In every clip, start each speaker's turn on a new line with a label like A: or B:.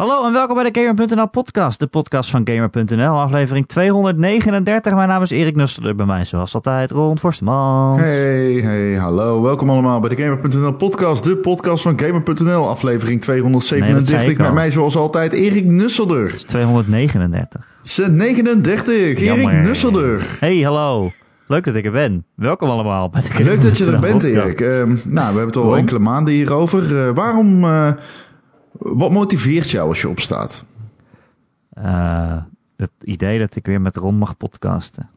A: Hallo en welkom bij de Gamer.nl podcast, de podcast van Gamer.nl, aflevering 239. Mijn naam is Erik Nusseler, bij mij zoals altijd Ron Forstemans.
B: Hey, hey, hallo. Welkom allemaal bij de Gamer.nl podcast, de podcast van Gamer.nl, aflevering 237. Met mij zoals altijd Erik Nusselder.
A: Het is 239.
B: 39, Erik. Nusselder.
A: Hey, hallo. Leuk dat ik er ben. Welkom allemaal bij de
B: Leuk dat je er bent,
A: podcast.
B: Erik. Ehm, nou, we hebben het al
A: Waarom?
B: enkele maanden hierover. Eh, waarom, eh, wat motiveert jou als je opstaat?
A: Eh, het idee dat ik weer met Ron mag podcasten.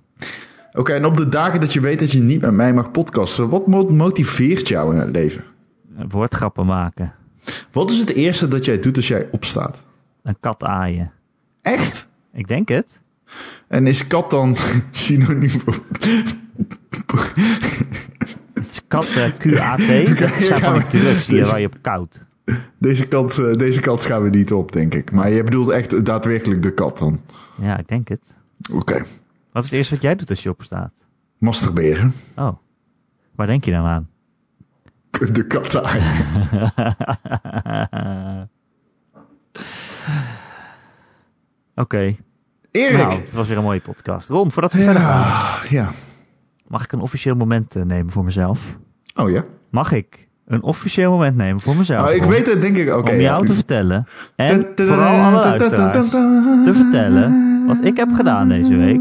B: Oké, en op de dagen dat je weet dat je niet met mij mag podcasten, wat mo- motiveert jou in het leven?
A: Eh, Woordgrappen maken.
B: Wat is het eerste dat jij doet als jij opstaat?
A: Een kat aaien.
B: Echt?
A: Ik denk het.
B: En is kat dan synoniem voor...
A: Het is kat eh, QAT. Dat van die drugs die je- waar je op koud.
B: Deze kant, eh, deze kant gaan we niet op, denk ik. Maar je bedoelt echt daadwerkelijk de kat dan.
A: Ja, ik denk het.
B: Oké.
A: Wat is het eerste wat jij doet als je opstaat?
B: Masturberen.
A: Oh. Waar denk je dan aan?
B: De kat daar.
A: Oké.
B: Erik!
A: Nou, het was weer een mooie podcast. Ron, voordat we verder gaan,
B: ja, ja.
A: mag ik een officieel moment eh, nemen voor mezelf?
B: Oh ja?
A: Mag ik een officieel moment nemen voor mezelf?
B: Oh, ik
A: Ron?
B: weet het, denk ik. Oké.
A: om jou
B: ja.
A: te vertellen en vooral alle luisteraars te vertellen wat ik heb gedaan deze week.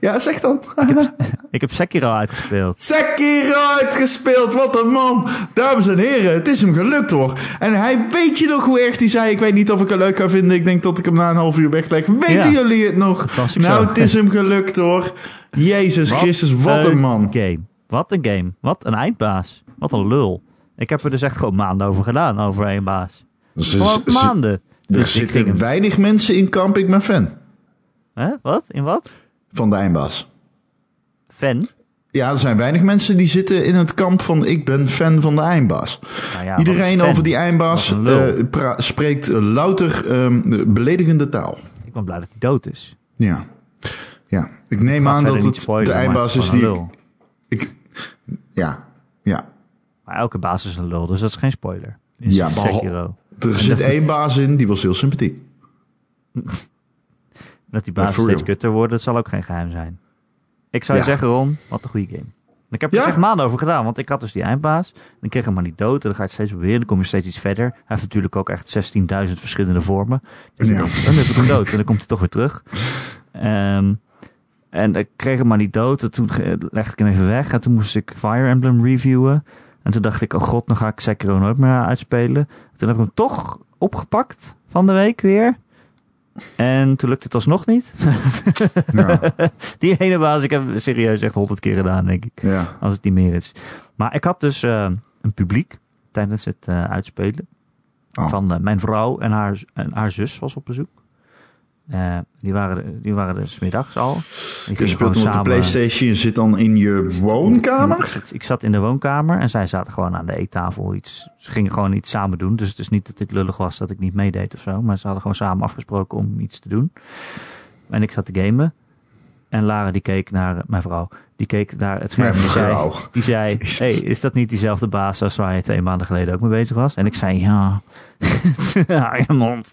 B: Ja, zeg dan.
A: Ik heb Sekiro uitgespeeld.
B: Sekiro uitgespeeld, wat een man. Dames en heren, het is hem gelukt hoor. En hij weet je nog hoe erg hij zei, ik weet niet of ik hem leuk ga vinden. Ik denk dat ik hem na een half uur wegleg. Weten
A: Ja.
B: jullie het nog?
A: ook
B: Nou,
A: zo.
B: het is hem gelukt hoor. Jezus Christus, wat een man.
A: game. Wat een game. Wat een eindbaas. Wat een lul. Ik heb er dus echt gewoon maanden over gedaan, over één baas.
B: Ze-
A: Gewoon maanden.
B: Er
A: Dus
B: zitten
A: hem...
B: weinig mensen in kamp, ik ben fan
A: Hè? Wat? In wat?
B: van de eindbaas.
A: Fan?
B: Ja, er zijn weinig mensen die zitten in het kamp van ik ben fan van de eindbaas.
A: Nou ja,
B: Iedereen over die eindbaas eh, spreekt louter ehm, beledigende taal.
A: Ik ben blij dat hij dood is.
B: Ja. Ja, ik neem aan dat
A: niet
B: het
A: spoilen,
B: de eindbaas is die... Ik, ja, ja.
A: Maar elke baas is een lul, dus dat is geen spoiler. In
B: Ja,
A: Sekiro.
B: Er zit één baas in, die was heel sympathiek.
A: Dat die baas steeds kutter worden, dat zal ook geen geheim zijn. Ik zou
B: Ja.
A: zeggen, Ron, wat een goede game. Ik heb er
B: Ja?
A: echt maanden over gedaan, want ik had dus die eindbaas. Dan kreeg hem maar niet dood en dan ga je het steeds proberen. Dan kom je steeds iets verder. Hij heeft natuurlijk ook echt 16.000 verschillende vormen. Dus
B: Ja.
A: dan, dan heb ik hem dood en dan komt hij toch weer terug. Ehm, en ik kreeg hem maar niet dood. En toen legde ik hem even weg. En toen moest ik Fire Emblem reviewen. En toen dacht ik, oh god, dan ga ik Sekiro nooit meer uitspelen. Toen heb ik hem toch opgepakt van de week weer. En toen lukte het alsnog niet.
B: Ja,
A: Die ene baas, ik heb hem serieus echt honderd keer gedaan, denk ik.
B: ja.
A: Als het niet meer is. Maar ik had dus eh, een publiek tijdens het eh, uitspelen.
B: Oh.
A: Van eh, mijn vrouw en haar, en haar zus was op bezoek. Eh, die, waren, die waren er 's middags al. Die
B: Je speelt op de Playstation, je zit dan in je
A: Ik,
B: woonkamer?
A: zat- ik zat in de woonkamer en zij zaten gewoon aan de eettafel iets. Ze gingen gewoon iets samen doen. Dus het is niet dat ik lullig was dat ik niet meedeed of zo. Maar ze hadden gewoon samen afgesproken om iets te doen. En ik zat te gamen. En Lara die keek naar eh, mijn vrouw. Die keek naar het scherm. Die zei, die zei hey, is dat niet diezelfde baas als waar je twee maanden geleden ook mee bezig was? En ik zei, ja. Je mond.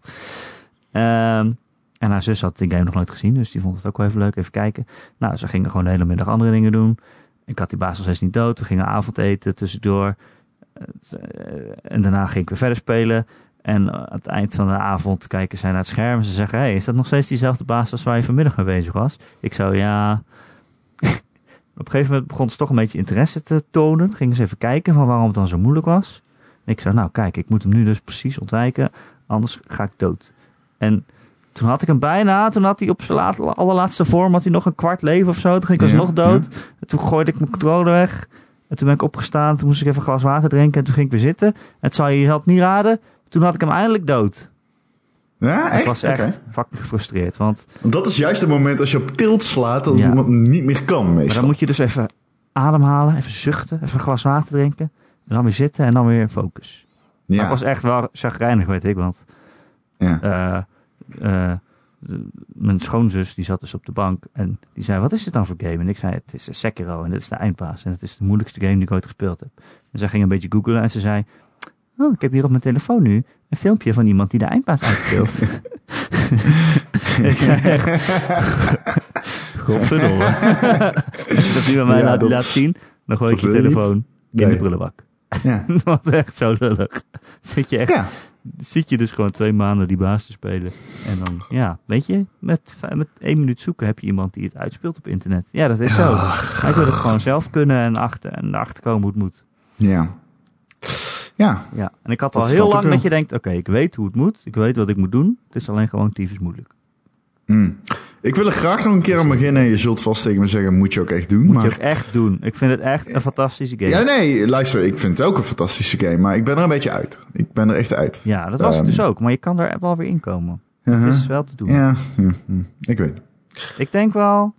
A: Ehm, en haar zus had die game nog nooit gezien, dus die vond het ook wel even leuk, even kijken. Nou, ze gingen gewoon de hele middag andere dingen doen. Ik had die baas nog steeds niet dood. We gingen avondeten tussendoor. Eh, En daarna ging ik weer verder spelen. En aan het eind van de avond kijken zij naar het scherm. Ze zeggen, hey, is dat nog steeds diezelfde baas als waar je vanmiddag mee bezig was? Ik zou, ja... Op een gegeven moment begon ze toch een beetje interesse te tonen. Gingen ze even kijken van waarom het dan zo moeilijk was. En ik zei, nou kijk, ik moet hem nu dus precies ontwijken. Anders ga ik dood. En toen had ik hem bijna. Toen had hij op zijn laat- allerlaatste vorm had hij nog een kwart leven of zo. Toen ging ik alsnog dood. En toen gooide ik mijn controller weg. En toen ben ik opgestaan. Toen moest ik even een glas water drinken. En toen ging ik weer zitten. Het zou je het niet raden. Toen had ik hem eindelijk dood.
B: Ja, echt?
A: Ik was echt fucking gefrustreerd. Want
B: Dat is juist het moment als je op tilt slaat, dat
A: Ja.
B: niet meer kan
A: maar
B: meestal.
A: dan moet je dus even ademhalen. Even zuchten. Even een glas water drinken. En dan weer zitten. En dan weer focus. Maar
B: ja.
A: ik was echt wel chagrijnig, weet ik. Want
B: ja.
A: eh, eh, de- mijn schoonzus die zat dus op de bank en die zei, wat is dit dan voor game? En ik zei, het is Sekiro en dit is de eindbaas. En het is de moeilijkste game die ik ooit gespeeld heb. En zij ging een beetje googlen en ze zei, Oh, ik heb hier op mijn telefoon nu een filmpje van iemand die de eindbaas uitspeelt. ik zei echt... Godverdomme. Als je dat nu bij mij
B: Ja,
A: laat,
B: dat-
A: laat zien, dan gooi ik je telefoon in
B: Nee.
A: de prullenbak.
B: Ja.
A: dat was echt zo lullig. Zit je echt
B: ja.
A: Zit je dus gewoon twee maanden die baas te spelen. En dan, ja, weet je, met, met één minuut zoeken heb je iemand die het uitspeelt op internet. Ja, dat is zo. Ik wil het gewoon zelf kunnen en, achter, en erachter komen hoe het moet.
B: Ja. Ja.
A: Ja, en ik had al heel lang dat je denkt, oké, ik weet hoe het moet. Ik weet wat ik moet doen. Het is alleen gewoon tyfus moeilijk.
B: Hm. Ik wil er graag nog een keer aan beginnen. Je zult vast tegen me zeggen, moet je ook echt doen.
A: Moet
B: maar...
A: je ook echt doen. Ik vind het echt een fantastische game.
B: Ja,
A: Ja,
B: nee, luister, ik vind het ook een fantastische game, maar ik ben er een beetje uit. Ik ben er echt uit.
A: dat was het
B: Ehm.
A: dus ook. Maar je kan er wel weer in komen.
B: Uh-huh.
A: Het is wel te doen.
B: Ja, hm, hm. ik weet.
A: Ik denk wel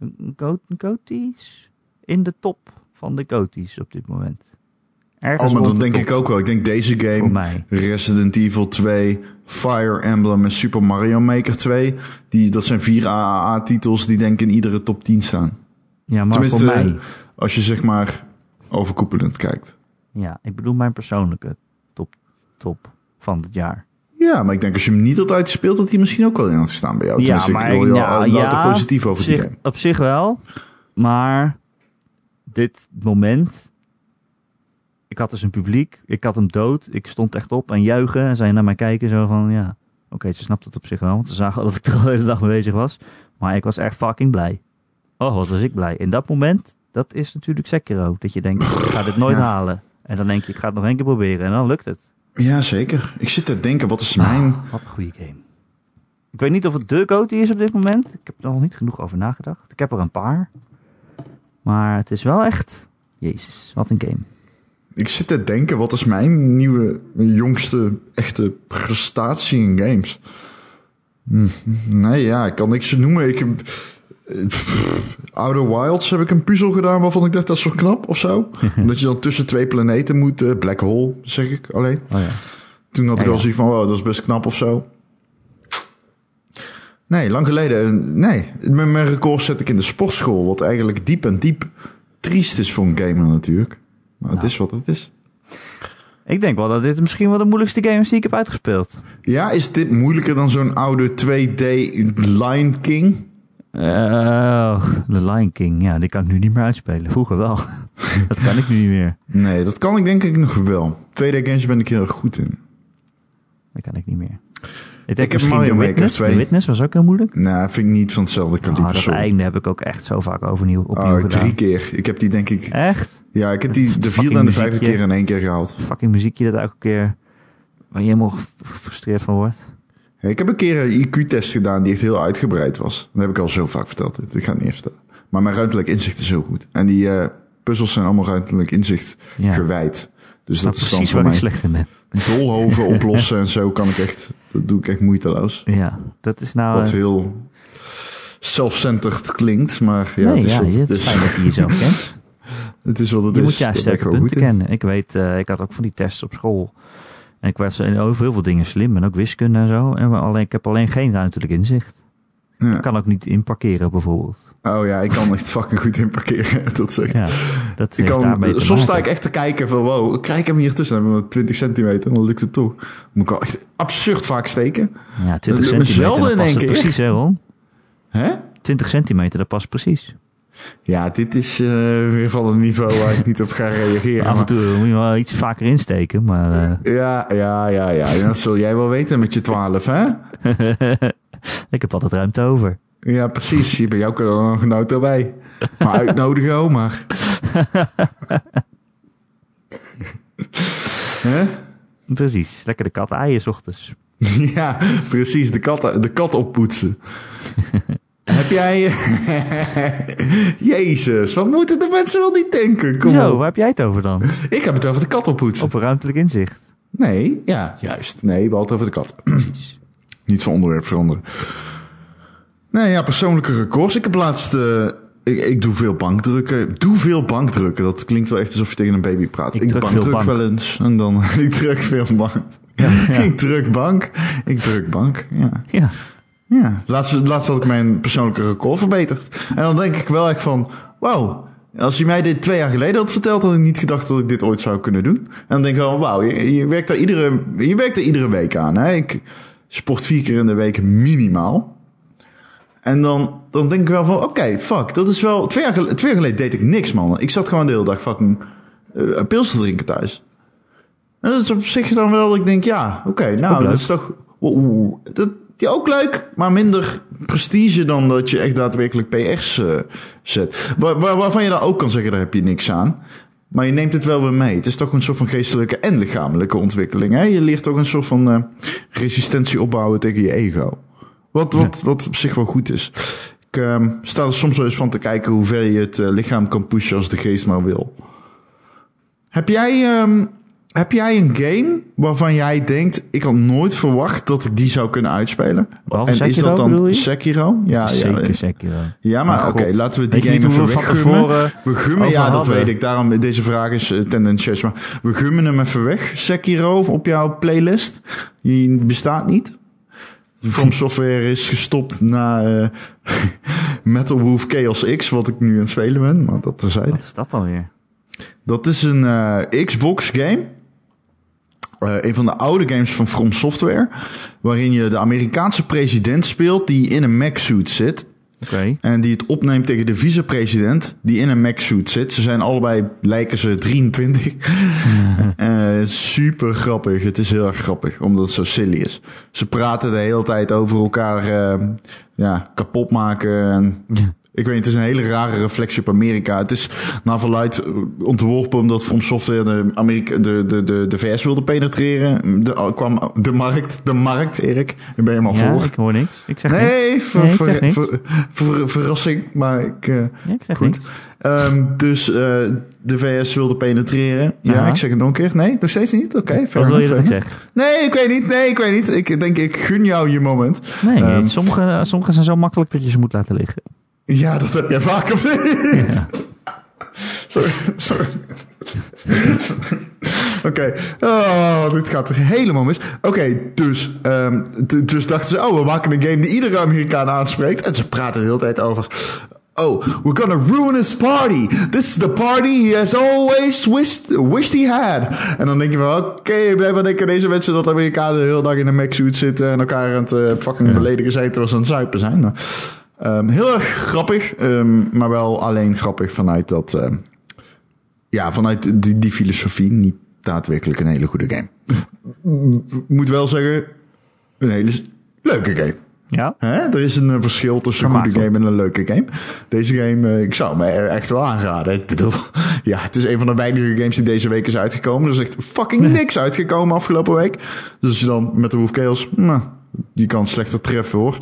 A: een go- een goties in de top van de goties op dit moment. Ergens
B: Oh, maar
A: de
B: denk ik ook wel. Ik denk deze game. Resident Evil 2, Fire Emblem en Super Mario Maker 2, die, dat zijn vier AAA-titels die denk ik in iedere top 10 staan.
A: Ja, maar
B: Tenminste,
A: voor mij.
B: Als je zeg maar overkoepelend kijkt.
A: Ja, ik bedoel mijn persoonlijke top, top van het jaar.
B: Ja, maar ik denk als je hem niet had uitgespeeld, dat hij misschien ook wel in had gestaan bij jou.
A: Ja,
B: Tenminste,
A: maar
B: ik wil je
A: ja,
B: positief over
A: op
B: die
A: zich,
B: game.
A: op zich wel. Maar dit moment... Ik had dus een publiek. Ik had hem dood. Ik stond echt op en juichen. En zij naar mij kijken zo van... Ja, oké, ze snapt het op zich wel. Want ze zagen dat ik er al de hele dag mee bezig was. Maar ik was echt fucking blij. Oh, wat was ik blij. In dat moment, dat is natuurlijk Sekiro. Dat je denkt, ik ga dit nooit
B: Ja.
A: halen. En dan denk je, ik ga het nog één keer proberen. En dan lukt het.
B: Ja, zeker. Ik zit te denken, wat is mijn...
A: Ah, wat een goede game. Ik weet niet of het de GOTY is op dit moment. Ik heb er nog niet genoeg over nagedacht. Ik heb er een paar. Maar het is wel echt... Jezus, wat een game.
B: Ik zit te denken, wat is mijn nieuwe, jongste echte prestatie in games? Hm, Nee, ja, ik kan niks noemen. Ik heb... eh, Outer Wilds heb ik een puzzel gedaan waarvan ik dacht, dat is zo knap of zo. Omdat je dan tussen twee planeten moet. eh, Black Hole, zeg ik alleen.
A: Oh ja.
B: Toen had ik wel
A: ja.
B: zoiets van, wow, dat is best knap of zo. Nee, lang geleden. eh, Nee, mijn, mijn record zet ik in de sportschool. Wat eigenlijk diep en diep triest is voor een gamer natuurlijk. Maar het
A: Nou.
B: is wat het is.
A: Ik denk wel dat dit misschien wel de moeilijkste game is die ik heb uitgespeeld.
B: Ja, is dit moeilijker dan zo'n oude 2D Lion King?
A: Oh, The Lion King. Ja, die kan ik nu niet meer uitspelen. Vroeger wel. dat kan ik nu niet meer.
B: Nee, dat kan ik denk ik nog wel. 2D games ben ik heel erg goed in.
A: Dat kan ik niet meer. Ik,
B: heb
A: misschien
B: Mario Maker
A: Witness.
B: 2.
A: The Witness was ook heel moeilijk.
B: Nou, vind ik niet van hetzelfde
A: Ah,
B: kaliber.
A: dat
B: sorry.
A: einde heb ik ook echt zo vaak overnieuw, opnieuw
B: Oh,
A: gedaan.
B: drie keer. Ik heb die denk ik...
A: Echt?
B: Ja, ik heb die de vierde en de vijfde keer in één keer gehaald.
A: Fucking muziekje dat elke keer... Waar je helemaal ge- gefrustreerd van wordt.
B: Ja, ik heb een keer een IQ-test gedaan die echt heel uitgebreid was. Dat heb ik al zo vaak verteld. Ik ga het niet even vertellen. Maar mijn ruimtelijk inzicht is heel goed. En die eh, puzzels zijn allemaal ruimtelijk inzicht
A: Ja.
B: gewijd. Dus
A: Dat
B: dat
A: is precies waar ik slecht in ben.
B: dolhoven oplossen en zo kan ik echt... Dat doe ik echt moeiteloos.
A: Ja, dat is nou...
B: Wat
A: eh,
B: heel self-centered klinkt, maar ja,
A: nee,
B: het is
A: ja,
B: wat
A: het is fijn dat je jezelf kent.
B: Het is wat het
A: Je
B: is.
A: moet juist sterke punten kennen. Ik weet, eh, ik had ook van die tests op school. En ik was over heel veel dingen slim. En ook wiskunde en zo. En alleen, ik heb alleen geen ruimtelijk inzicht.
B: Ja.
A: Ik kan ook niet inparkeren bijvoorbeeld.
B: Oh ja, ik kan echt fucking goed in parkeren. Dat echt...
A: Ja, dat
B: Ik kan, soms sta ik echt te kijken van wow, krijg ik hem hier tussen? Dan hebben we 20 centimeter en dan lukt het toch. Moet ik wel echt absurd vaak steken.
A: Ja, 20
B: lukt me
A: centimeter,
B: zelden
A: dat
B: in één keer.
A: precies, hè Ron?
B: Hè?
A: 20 centimeter, dat past precies.
B: Ja, dit is eh, weer van een niveau waar ik niet op ga reageren.
A: Af en toe moet je wel iets vaker insteken, maar... eh,
B: Ja, ja, ja, ja. En Dat zul jij wel weten met je 12, hè?
A: ik heb altijd ruimte over.
B: Ja, precies. Hier bij jou kan er nog een auto bij. Maar uitnodigen, ook maar. Hè?
A: Precies, lekker de kat aaien 's ochtends.
B: Ja, precies. De kat, de kat oppoetsen. Heb jij... Jezus, wat moeten de mensen wel niet denken? Kom
A: Zo,
B: op.
A: waar heb jij het over dan?
B: Ik heb het over de kat oppoetsen.
A: Op een ruimtelijk inzicht.
B: Nee, ja, juist. Nee, we hadden het over de kat. niet van onderwerp veranderen. Nee, ja, persoonlijke records. Ik heb laatst... eh, ik, ik doe veel bankdrukken. Doe veel bankdrukken. Dat klinkt wel echt alsof je tegen een baby praat.
A: Ik
B: Ik,
A: druk veel
B: bankdruk
A: bank.
B: wel eens. En dan... ik druk veel bank.
A: Ja, ja.
B: ik druk bank. Ik druk bank, ja.
A: Ja,
B: Ja, laatst, laatst had ik mijn persoonlijke record verbeterd. En dan denk ik wel echt van, wauw, Als je mij dit twee jaar geleden had verteld, had ik niet gedacht dat ik dit ooit zou kunnen doen. En dan denk ik wel, wauw, je, je, werkt daar iedere, je werkt daar iedere week aan. Hè? Ik sport vier keer in de week minimaal. En dan, dan denk ik wel van, oké, fuck, dat is wel... Twee jaar, gel- twee jaar geleden deed ik niks, man. Ik zat gewoon de hele dag fucking uh, pils te drinken thuis. En dat is op zich dan wel, dat ik denk, ja, oké, nou, dat is toch... dat, ja, ook leuk, maar minder prestige dan dat je echt daadwerkelijk PR's eh, zet. Waar, waar- waarvan je dan ook kan zeggen, daar heb je niks aan. Maar je neemt het wel weer mee. Het is toch een soort van geestelijke en lichamelijke ontwikkeling. Hè? Je leert ook een soort van eh, resistentie opbouwen tegen je ego. Wat, wat, wat op zich wel goed is. Ik ehm, sta er soms wel eens van te kijken hoe ver je het eh, lichaam kan pushen als de geest maar wil. Heb jij, ehm, heb jij een game waarvan jij denkt... ik had nooit verwacht dat ik die zou kunnen uitspelen?
A: Behalve
B: en is dat dan? Sekiro? Ja, ja,
A: Zeker, Sekiro.
B: ja, maar oké, laten we die
A: weet
B: game even weggummen. We gummen, ja, dat weet ik. Daarom, deze vraag is uh, tendentieus. Maar we gummen hem even weg. Sekiro op jouw playlist. Die bestaat niet. From Software is gestopt na eh, Metal Wolf Chaos X, wat ik nu aan het spelen ben. Maar dat terzijde.
A: Wat is dat alweer?
B: Dat is een eh, Xbox game. Eh, een van de oude games van From Software. Waarin je de Amerikaanse president speelt die in een mech-suit zit. En die het opneemt tegen de vicepresident die in een mech-suit zit. Ze zijn allebei, lijken ze 23. Eh, super grappig. Het is heel erg grappig, omdat het zo silly is. Ze praten de hele tijd over elkaar eh, ja, kapot maken. En, ik weet niet, het is een hele rare reflectie op Amerika. Het is naar verluid eh, ontworpen omdat From Software de, Amerika, de, de, de, de VS wilde penetreren. De, kwam de markt, de markt, Erik. Daar ben je helemaal
A: Ja,
B: voor.
A: ik hoor niks. Ik zeg niks.
B: Nee, ver,
A: Nee, ik
B: ver-
A: zeg niks.
B: ver- ver- verrassing, maar ik... eh,
A: Ja, ik zeg
B: goed.
A: niks.
B: Ehm, dus eh, de VS wilde penetreren. Ja,
A: Aha.
B: ik zeg het nog een keer. Nee, nog steeds niet? Oké, fair
A: Wat wil je dat ik zeg?
B: Nee, ik weet niet. Nee, ik weet niet. Ik denk, ik gun jou je moment.
A: Nee,
B: Ehm,
A: sommige, sommige zijn zo makkelijk dat je ze moet laten liggen.
B: Ja, dat heb jij vaak of niet? Sorry, sorry. Oké, oh, dit gaat er helemaal mis. Oké, dus, ehm, dus dachten ze, oh, we maken een game die iedere Amerikaan aanspreekt. En ze praten de hele tijd over, oh, we're gonna ruin his party. This is the party he has always wished, wished he had. En dan denk je van, oké, blijkbaar denken deze mensen dat Amerikanen de hele dag in een mech-suit zitten... en elkaar aan het eh, fucking beledigen zijn terwijl ze aan het zuipen zijn. Ehm, heel erg grappig, ehm, maar wel alleen grappig vanuit dat... ehm, ja, vanuit die, die filosofie niet daadwerkelijk een hele goede game. Moet wel zeggen, een hele leuke game.
A: Ja?
B: Hè? Er is een eh, verschil tussen een goede game en een leuke game. Deze game, eh, ik zou hem e- echt wel aanraden. Ik bedoel, ja, het is een van de weinige games die deze week is uitgekomen. Er is echt fucking niks uitgekomen afgelopen week. Dus als je dan met de Wolf Chaos, nou, die kan slechter treffen hoor.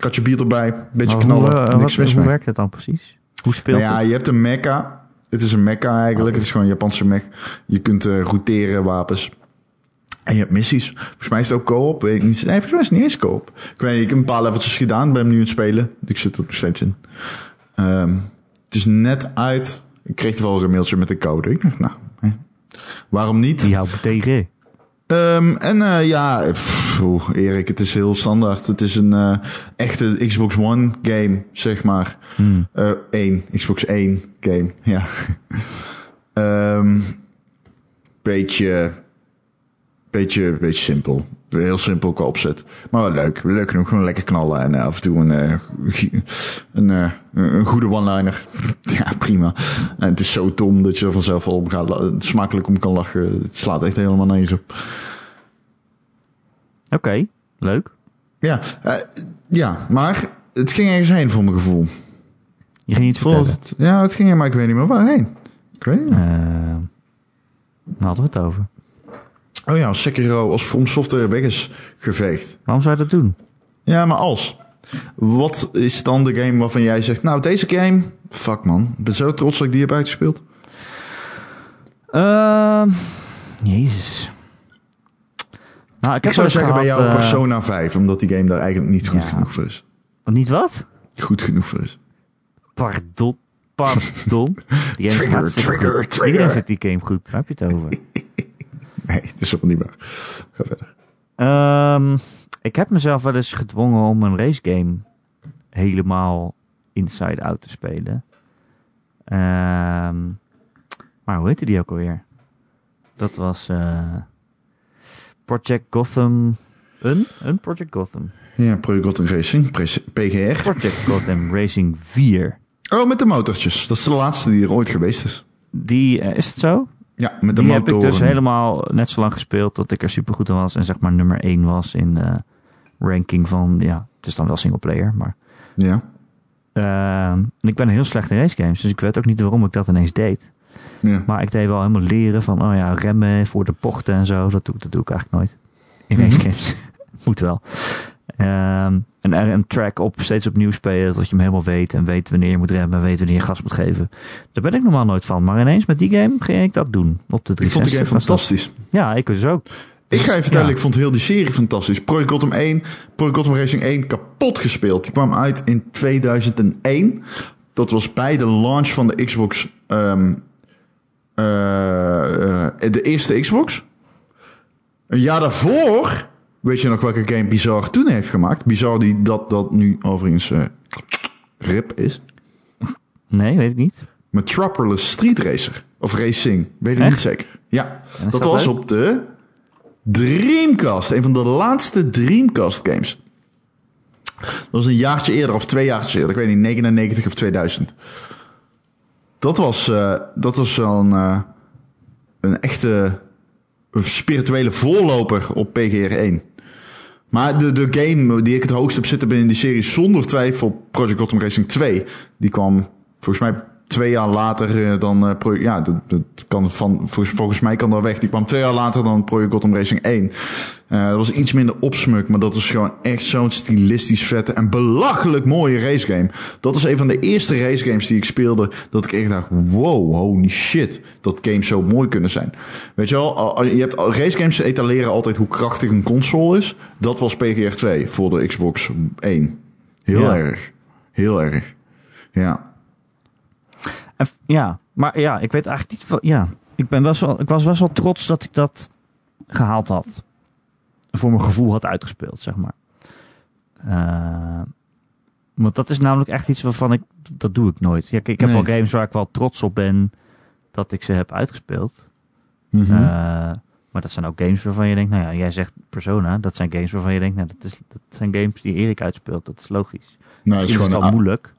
B: Kratje bier erbij, beetje
A: Maar
B: knallen,
A: hoe, eh,
B: niks
A: wat,
B: mis
A: hoe
B: mee.
A: werkt het dan precies? Hoe speelt
B: Nou ja,
A: het?
B: je hebt een mecha. Het is een mecha eigenlijk. Het is gewoon een Japanse mech. Je kunt eh routeren wapens. En je hebt missies. Volgens mij is het ook co-op. Weet ik niet. Nee, volgens mij is het niet eens co-op. Ik weet niet, ik heb een paar leveltjes gedaan. Ben hem nu aan het spelen. Ik zit er nog steeds in. Ehm, het is net uit. Ik kreeg wel een mailtje met een code. Ik dacht, nou, hè. waarom niet?
A: Die houdt tegen.
B: Ehm, en eh, ja, pff, Erik, het is heel standaard. Het is een eh, echte Xbox One game, zeg maar.
A: Hmm.
B: Eh één, Xbox 1 game, ja. Ehm beetje, beetje, beetje simpel. Heel simpel qua opzet. Maar wel leuk. Leuk genoeg. Gewoon lekker knallen. En eh, af en toe een, eh, een, eh, een goede one-liner. ja, prima. En het is zo dom dat je er vanzelf al om gaat, smakelijk om kan lachen. Het slaat echt helemaal nergens op.
A: Oké, leuk.
B: Ja, ja, maar het ging ergens heen voor mijn gevoel.
A: Je ging iets vertellen.
B: het, ja, het ging er, maar ik weet niet meer waarheen. Ik weet niet.
A: Eh, waar hadden we het over?
B: Oh ja, Sekiro als From Software weg is geveegd.
A: Waarom zou je dat doen?
B: Ja, maar als. Wat is dan de game waarvan jij zegt... Nou, deze game... Fuck man, ik ben zo trots dat ik die heb uitgespeeld.
A: Ehm, jezus. Nou, ik,
B: zou zeggen bij jou
A: eh,
B: Persona 5... omdat die game daar eigenlijk niet goed
A: Ja.
B: genoeg voor is.
A: Niet wat?
B: Goed genoeg voor is.
A: Pardon. Pardon. Die game
B: Trigger, trigger,
A: goed.
B: trigger.
A: Iedereen vindt die game goed. Waar heb je het over?
B: Nee, dat is helemaal niet waar. Ga verder.
A: Ehm, ik heb mezelf wel eens gedwongen om een racegame helemaal inside-out te spelen. Eh, Maar hoe heette die ook alweer? Dat was eh, Project Gotham. Een? Een Project Gotham.
B: Ja, Project Gotham Racing, PGR.
A: Project Gotham Racing 4.
B: Oh, met de motortjes. Dat is de laatste die er ooit geweest is.
A: Die, eh, is het zo?
B: Met de
A: Die heb ik dus helemaal net zo lang gespeeld tot ik er super goed in was. En zeg maar nummer 1 was in de ranking van, ja, het is dan wel single player, maar...
B: Ja,
A: Ehm, ik ben heel slecht in racegames, dus ik weet ook niet waarom ik dat ineens deed.
B: ja.
A: Maar ik deed wel helemaal leren van, oh ja, remmen voor de bochten en zo. Dat doe, dat doe ik eigenlijk nooit. In
B: Mhm.
A: racegames. Moet wel. Ehm, en er een track op steeds opnieuw spelen, tot je hem helemaal weet. En weet wanneer je moet remmen, en weet wanneer je gas moet geven. Daar ben ik normaal nooit van. Maar ineens met die game ging ik dat doen. Op de 360
B: Ik vond die game
A: dat.
B: fantastisch.
A: Ja, ik dus ook.
B: Ik ga je vertellen,
A: Ja.
B: ik vond heel die serie fantastisch. Project Gotham 1, Project Gotham Racing 1 kapot gespeeld. Die kwam uit in 2001. Dat was bij de launch van de Xbox. ehm, eh, eh, de eerste Xbox. Een jaar daarvoor, weet je nog welke game Bizarre toen heeft gemaakt? Bizarre die dat, dat nu overigens eh, RIP is.
A: Nee, weet ik niet.
B: Metropolis Street Racer. Of Racing, weet ik
A: Echt?
B: niet zeker. Ja, dat
A: dat
B: was
A: leuk?
B: op de Dreamcast. Een van de laatste Dreamcast games. Dat was een jaartje eerder, of twee jaartjes eerder. Ik weet niet, 99 of 2000. Dat was, eh, dat was een, eh, een echte spirituele voorloper op PGR 1. Maar de, de game die ik het hoogst heb zitten binnen die serie, zonder twijfel Project Gotham Racing 2. Die kwam volgens mij twee jaar later eh, dan... eh, ja, dat, dat kan van, volgens, volgens mij kan dat weg. Die kwam twee jaar later dan Project Gotham Racing 1. Eh, dat was iets minder opsmuk, maar dat was gewoon echt zo'n stilistisch vette en belachelijk mooie racegame. Dat is een van de eerste racegames die ik speelde, dat ik echt dacht, wow, holy shit, dat games zo mooi kunnen zijn. Weet je wel, je hebt racegames etaleren altijd hoe krachtig een console is. Dat was PGR 2 voor de Xbox 1. Heel
A: Ja.
B: erg. Heel erg. Ja.
A: En ja, maar ja, ik weet eigenlijk niet. Van, ja, ik, ben wel, ik was best wel trots dat ik dat gehaald had. Voor mijn gevoel had uitgespeeld, zeg maar. Eh, want dat is namelijk echt iets waarvan ik. Dat doe ik nooit. Ja, kijk, ik heb
B: Nee.
A: wel games waar ik wel trots op ben dat ik ze heb uitgespeeld.
B: Mhm.
A: Eh, maar dat zijn ook games waarvan je denkt, nou ja, jij zegt Persona, dat zijn games waarvan je denkt, nou, dat, is, dat zijn games die Erik uitspeelt, dat is logisch.
B: nou, is
A: Misschien is
B: gewoon
A: het al moeilijk.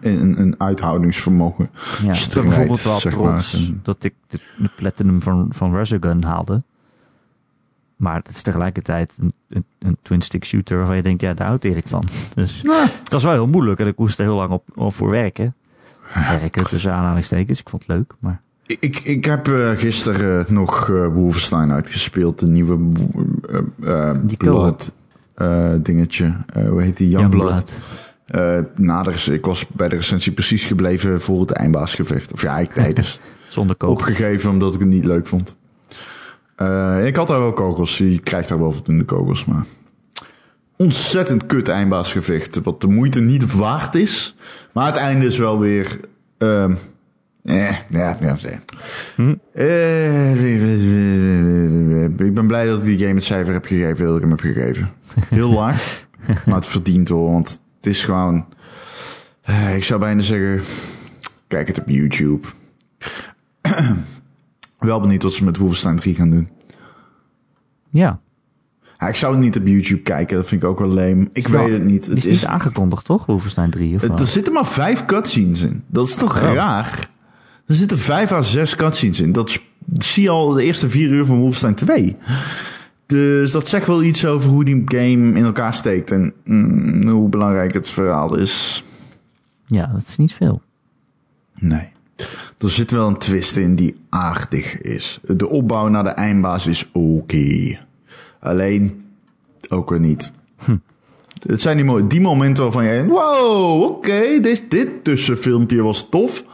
B: Een, een uithoudingsvermogen.
A: Ja, ik ben bijvoorbeeld wel trots
B: maar.
A: Dat ik de, de platinum van, van Resogun haalde. Maar het is tegelijkertijd een, een, een twin-stick shooter waarvan je denkt, ja, daar houdt Erik van. Dus dat was wel heel moeilijk en ik moest er heel lang op, op voor werken. Werken tussen aanhalingstekens, ik vond het leuk, maar...
B: Ik, ik, ik heb eh, gisteren eh, nog eh Wolfenstein uitgespeeld. De nieuwe Blood dingetje. Hoe heet die? Youngblood.
A: Youngblood.
B: Eh na de, rec- ik was bij de recensie precies gebleven voor het eindbaasgevecht. Of ja, ik tijdens.
A: Zonder koop.
B: Opgegeven omdat ik het niet leuk vond. Eh, ik had daar wel kogels. Je krijgt daar wel voldoende kogels, maar... Ontzettend kut eindbaasgevecht. Wat de moeite niet waard is. Maar het einde is wel weer... ehm eh, ja, ja, ja.
A: Hm?
B: Eh, ik ben blij dat ik die game het cijfer heb gegeven dat ik hem heb gegeven. Heel laag, maar het verdient hoor, want het is gewoon... eh, ik zou bijna zeggen, kijk het op YouTube. Wel benieuwd wat ze met Wolfenstein 3 gaan doen.
A: Ja,
B: Ja, ik zou het niet op YouTube kijken, dat vind ik ook wel leem. Ik
A: wel-
B: weet het niet. Het
A: is aangekondigd, toch? Wolfenstein 3 of
B: het- er zitten maar vijf cutscenes in. Dat is toch
A: Oh.
B: raar? Er zitten vijf à zes cutscenes in. Dat zie je al de eerste vier uur van Wolfenstein 2. Dus dat zegt wel iets over hoe die game in elkaar steekt. En mm, hoe belangrijk het verhaal is.
A: Ja, dat is niet veel.
B: Nee. Er zit wel een twist in die aardig is. De opbouw naar de eindbaas is oké. Alleen ook weer niet. Het zijn die, die momenten waarvan jij denkt, wow, oké, dit, dit tussenfilmpje was tof.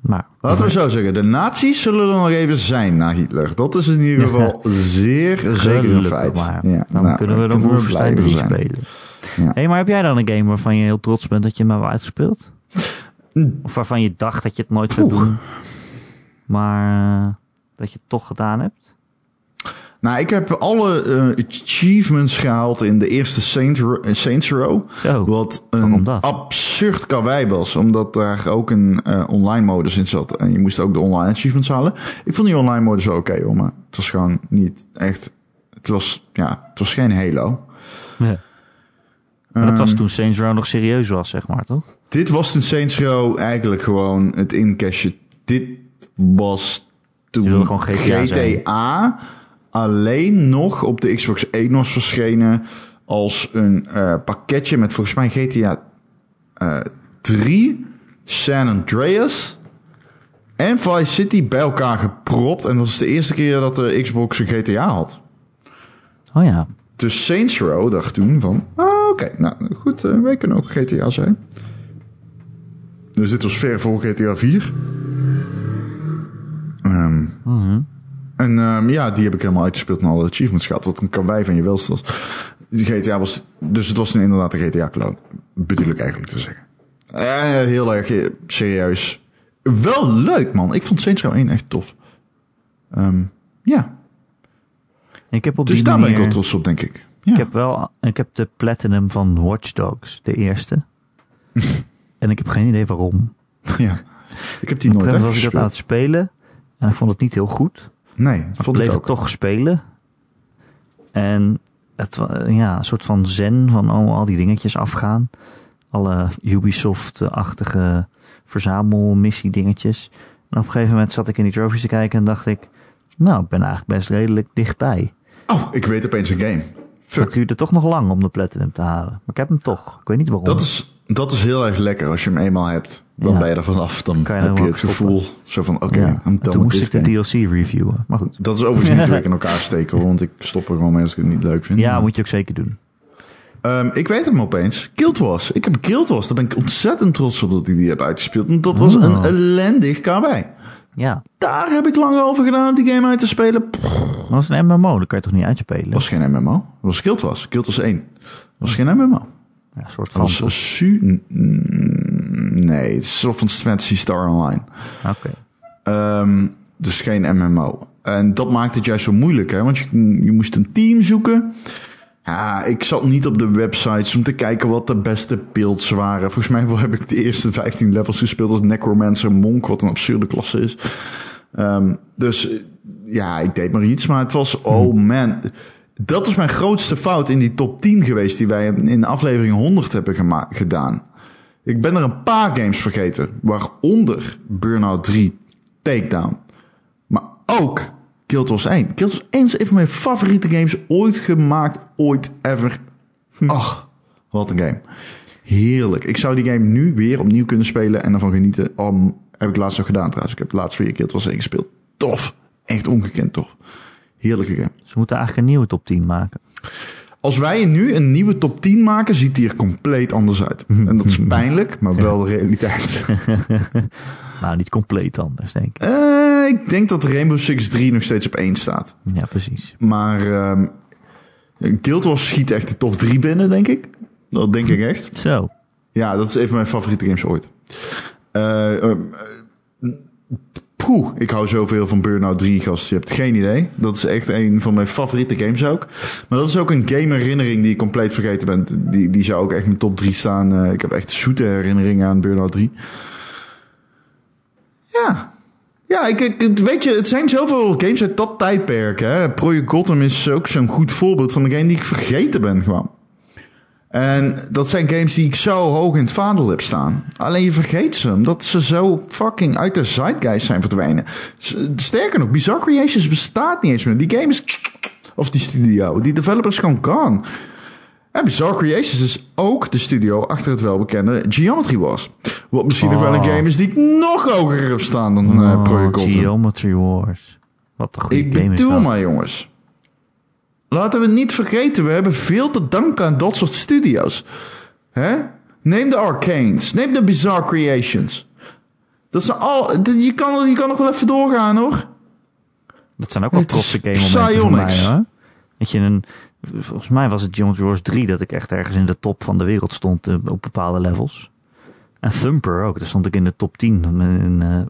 A: Maar
B: laten we zo zeggen. De nazi's zullen er nog even zijn na Hitler. Dat is in ieder geval zeer zeker een feit.
A: maar.
B: Ja,
A: dan
B: nou,
A: kunnen we dan Wolfenstein
B: blij
A: 3
B: mee zijn.
A: spelen.
B: Ja.
A: Hé, maar heb jij dan een game waarvan je heel trots bent dat je hem hebt uitgespeeld? Of waarvan je dacht dat je het nooit zou doen, maar dat je het toch gedaan hebt?
B: Nou, ik heb alle eh, achievements gehaald in de eerste Saint eh, Saints Row.
A: Zo,
B: Wat een absurd karwei was. Omdat daar ook een eh, online modus in zat. En je moest ook de online achievements halen. Ik vond die online modus wel oké hoor. Maar het was gewoon niet echt... Het was, ja, het was geen Halo.
A: Ja. Maar dat was
B: Ehm,
A: toen Saints Row nog serieus was, zeg maar, toch?
B: Dit was toen Saints Row eigenlijk gewoon het incashen. Dit was toen.
A: GTA
B: alleen nog op de Xbox 1 was verschenen als een eh, pakketje met volgens mij GTA eh 3, San Andreas en Vice City bij elkaar gepropt. En dat was de eerste keer dat de Xbox een GTA had.
A: Oh ja.
B: Dus Saints Row dacht toen van... Ah, oké, nou goed, eh, wij kunnen ook GTA zijn. Dus dit was ver voor GTA 4. Ehm,
A: Mhm.
B: En ehm, ja, die heb ik helemaal uitgespeeld en alle achievements gehad. Wat een karwei van je was. Die GTA was... Dus het was toen inderdaad een GTA-clone. Bedoel ik eigenlijk te zeggen. Eh, heel erg eh, serieus. Wel leuk, man. Ik vond Saints Row 1 echt tof. Ehm, ja,
A: Ik heb op
B: dus
A: die
B: daar ben ik wel trots op, denk ik. Ja.
A: Ik heb wel... Ik heb de Platinum van Watch Dogs, de eerste. en ik heb geen idee waarom.
B: Ja. Ik heb die
A: een
B: nooit
A: moment was ik dat aan het spelen. En ik vond het niet heel goed.
B: Nee,
A: ik
B: vond
A: bleef
B: ik
A: het
B: ook.
A: toch spelen. En het ja, een soort van zen van oh, al die dingetjes afgaan. Alle Ubisoft-achtige verzamelmissie dingetjes. En op een gegeven moment zat ik in die trophies te kijken en dacht ik... Nou, ik ben eigenlijk best redelijk dichtbij.
B: Oh, ik weet opeens een game.
A: Het
B: Fuck.
A: duurde toch nog lang om de Platinum te halen. Maar ik heb hem toch. Ik weet niet waarom.
B: Dat is, dat is heel erg lekker als je hem eenmaal hebt. Dan
A: Ja.
B: ben je er vanaf. Dan
A: je
B: heb je het gevoel zo van, oké,
A: ja.
B: I'm
A: En
B: done
A: toen moest ik de. DLC reviewen. Maar goed.
B: Dat is overigens niet hoe ik in elkaar steek hoor, want ik stop er gewoon mee als ik het niet leuk vind.
A: Ja, moet je ook zeker doen.
B: Ehm, ik weet hem opeens. Guild Wars. Ik heb Guild Wars. Daar ben ik ontzettend trots op dat ik die heb uitgespeeld. Want dat was
A: Oh.
B: een ellendig karwei.
A: Ja,
B: Daar heb ik lang over gedaan die game uit te spelen.
A: Dat was een MMO. Dat kan je toch niet uitspelen?
B: was geen MMO. Dat was Guild Wars. Guild Wars 1. Dat was geen MMO.
A: Ja, een soort
B: Dat
A: van.
B: was su... Nee, het is van Fantasy Star Online.
A: Oké.
B: Ehm, dus geen MMO. En dat maakt het juist zo moeilijk, hè? Want je, je moest een team zoeken. Ja, ik zat niet op de websites om te kijken wat de beste builds waren. Volgens mij heb ik de eerste 15 levels gespeeld als Necromancer Monk, wat een absurde klasse is. Ehm, dus ja, ik deed maar iets, maar het was, oh man. Dat is mijn grootste fout in die top 10 geweest die wij in aflevering 100 hebben gedaan. Ik ben er een paar games vergeten, waaronder Burnout 3, Takedown. Maar ook Guild Wars 1. Guild Wars 1 is een van mijn favoriete games ooit gemaakt, ooit ever. Ach, wat een game. Heerlijk. Ik zou die game nu weer opnieuw kunnen spelen en ervan genieten. Om, heb ik laatst nog gedaan trouwens. Ik heb laatst weer Guild Wars 1 gespeeld. Tof. Echt ongekend tof. Heerlijke game.
A: Ze moeten eigenlijk een nieuwe top 10 maken.
B: Als wij nu een nieuwe top 10 maken, ziet die er compleet anders uit. En dat is pijnlijk, maar wel de realiteit.
A: Nou, niet compleet anders, denk ik.
B: Eh, ik denk dat Rainbow Six 3 nog steeds op 1 staat.
A: Ja, precies.
B: Maar ehm Guild Wars schiet echt de top 3 binnen, denk ik. Dat denk ik echt.
A: Zo.
B: Ja, dat is een van mijn favoriete games ooit. Eh, ehm, eh, ik hou zoveel van Burnout 3, gast. Je hebt geen idee. Dat is echt een van mijn favoriete games ook. Maar dat is ook een game herinnering die ik compleet vergeten ben. Die, die zou ook echt in mijn top 3 staan. Eh, ik heb echt zoete herinneringen aan Burnout 3. Ja. Ja, ik, weet je, het zijn zoveel games uit dat tijdperk. Hè? Project Gotham is ook zo'n goed voorbeeld van een game die ik vergeten ben gewoon. En dat zijn games die ik zo hoog in het vaandel heb staan. Alleen je vergeet ze, omdat ze zo fucking uit de zeitgeist zijn verdwijnen. S- Sterker nog, Bizarre Creations bestaat niet eens meer. Die game is... Of die studio. Die developer is gewoon gone. En Bizarre Creations is ook de studio achter het welbekende Geometry Wars. Wat misschien nog wel een
A: Oh.
B: game is die ik nog hoger heb staan dan eh
A: Oh,
B: Project.
A: Geometry Wars. Wat een goede
B: Ik
A: game is
B: bedoel
A: dat.
B: maar, jongens. Laten we niet vergeten, we hebben veel te danken aan dat soort studio's. Hè? Neem de Arcanes, neem de Bizarre Creations. Dat zijn al, je, kan, je kan nog wel even doorgaan hoor.
A: Dat zijn ook wel trotse
B: is
A: game momenten voor mij. Weet je, een, volgens mij was het Geometry Wars 3 dat ik echt ergens in de top van de wereld stond eh, op bepaalde levels. En Thumper ook, daar stond ik in de top 10 in eh,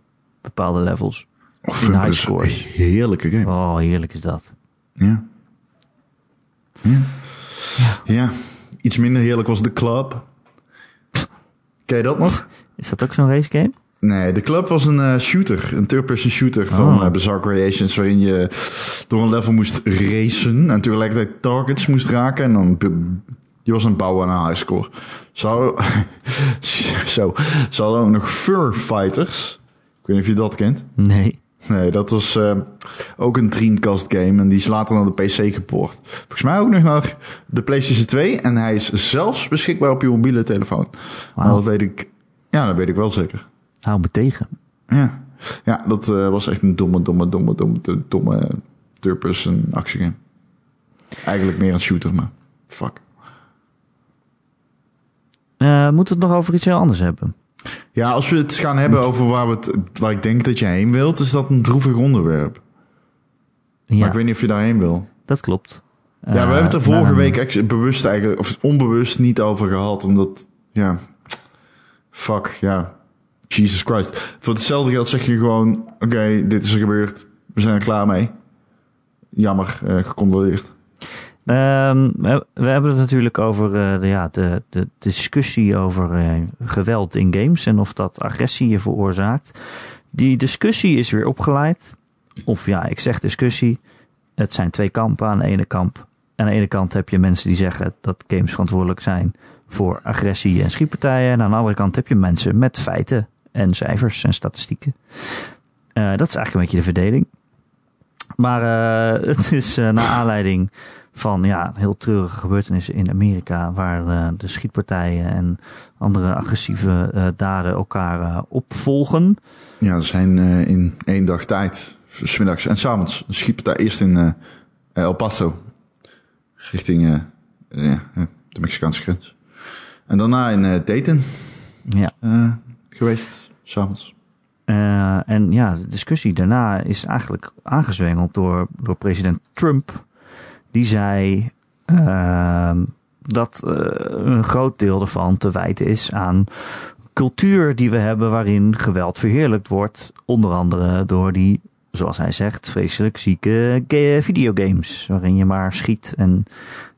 A: bepaalde levels.
B: Oh,
A: In high scores.
B: Heerlijke game.
A: Oh, heerlijk is dat.
B: Ja. Ja. ja. Iets minder heerlijk was de club. Ken je dat nog?
A: Is dat ook zo'n racegame?
B: Nee, de club was een eh, shooter. Een third-person shooter van
A: Oh.
B: eh, Bizarre Creations... waarin je door een level moest racen... en tegelijkertijd targets moest raken... en dan... Je was het bouwen aan een highscore. Zo, zo. Ze hadden ook nog Fur Fighters. Ik weet niet of je dat kent.
A: Nee.
B: Nee, dat was eh, ook een Dreamcast game. En die is later naar de PC gepoord. Volgens mij ook nog naar de PlayStation 2. En hij is zelfs beschikbaar op je mobiele telefoon. Maar
A: Wauw.
B: dat weet ik... Ja, dat weet ik wel zeker.
A: Hou me tegen.
B: Ja, ja dat eh, was echt een domme, domme, domme, domme, domme, third-person actiegame. Eigenlijk meer een shooter, maar fuck.
A: Eh, moeten we het nog over iets heel anders hebben?
B: Ja, als we het gaan hebben over waar, we het, waar ik denk dat je heen wilt, is dat een droevig onderwerp.
A: Ja,
B: Maar ik weet niet of je daarheen wil.
A: dat klopt.
B: Ja, we hebben het er
A: Eh,
B: vorige
A: nou,
B: week bewust eigenlijk, of onbewust niet over gehad, omdat, ja, fuck, ja, Jesus Christ. Voor hetzelfde geld zeg je gewoon, oké, dit is er gebeurd, we zijn er klaar mee. Jammer, eh gecondoleerd.
A: Ehm, we, hebben het natuurlijk over eh, de, ja, de, de discussie over eh, geweld in games en of dat agressie veroorzaakt. Die discussie is weer opgeleid. Of ja, ik zeg discussie. Het zijn twee kampen. Aan de ene kamp. Aan de ene kant heb je mensen die zeggen dat games verantwoordelijk zijn voor agressie en schietpartijen. En aan de andere kant heb je mensen met feiten en cijfers en statistieken. Eh, dat is eigenlijk een beetje de verdeling. Maar het is naar aanleiding van ja, heel treurige gebeurtenissen in Amerika, waar eh, de schietpartijen en andere agressieve eh, daden elkaar eh, opvolgen.
B: Ja, er zijn in één dag tijd, smiddags en s'avonds, een schietpartij eerst in El Paso, richting de Mexicaanse grens. En daarna in Dayton
A: Ja.
B: geweest, s'avonds.
A: Eh, en ja, de discussie daarna is eigenlijk aangezwengeld door, door president Trump. Die zei ehm, dat eh, een groot deel ervan te wijten is aan cultuur die we hebben waarin geweld verheerlijkt wordt. Onder andere door die, zoals hij zegt, vreselijk zieke ga- videogames. Waarin je maar schiet en,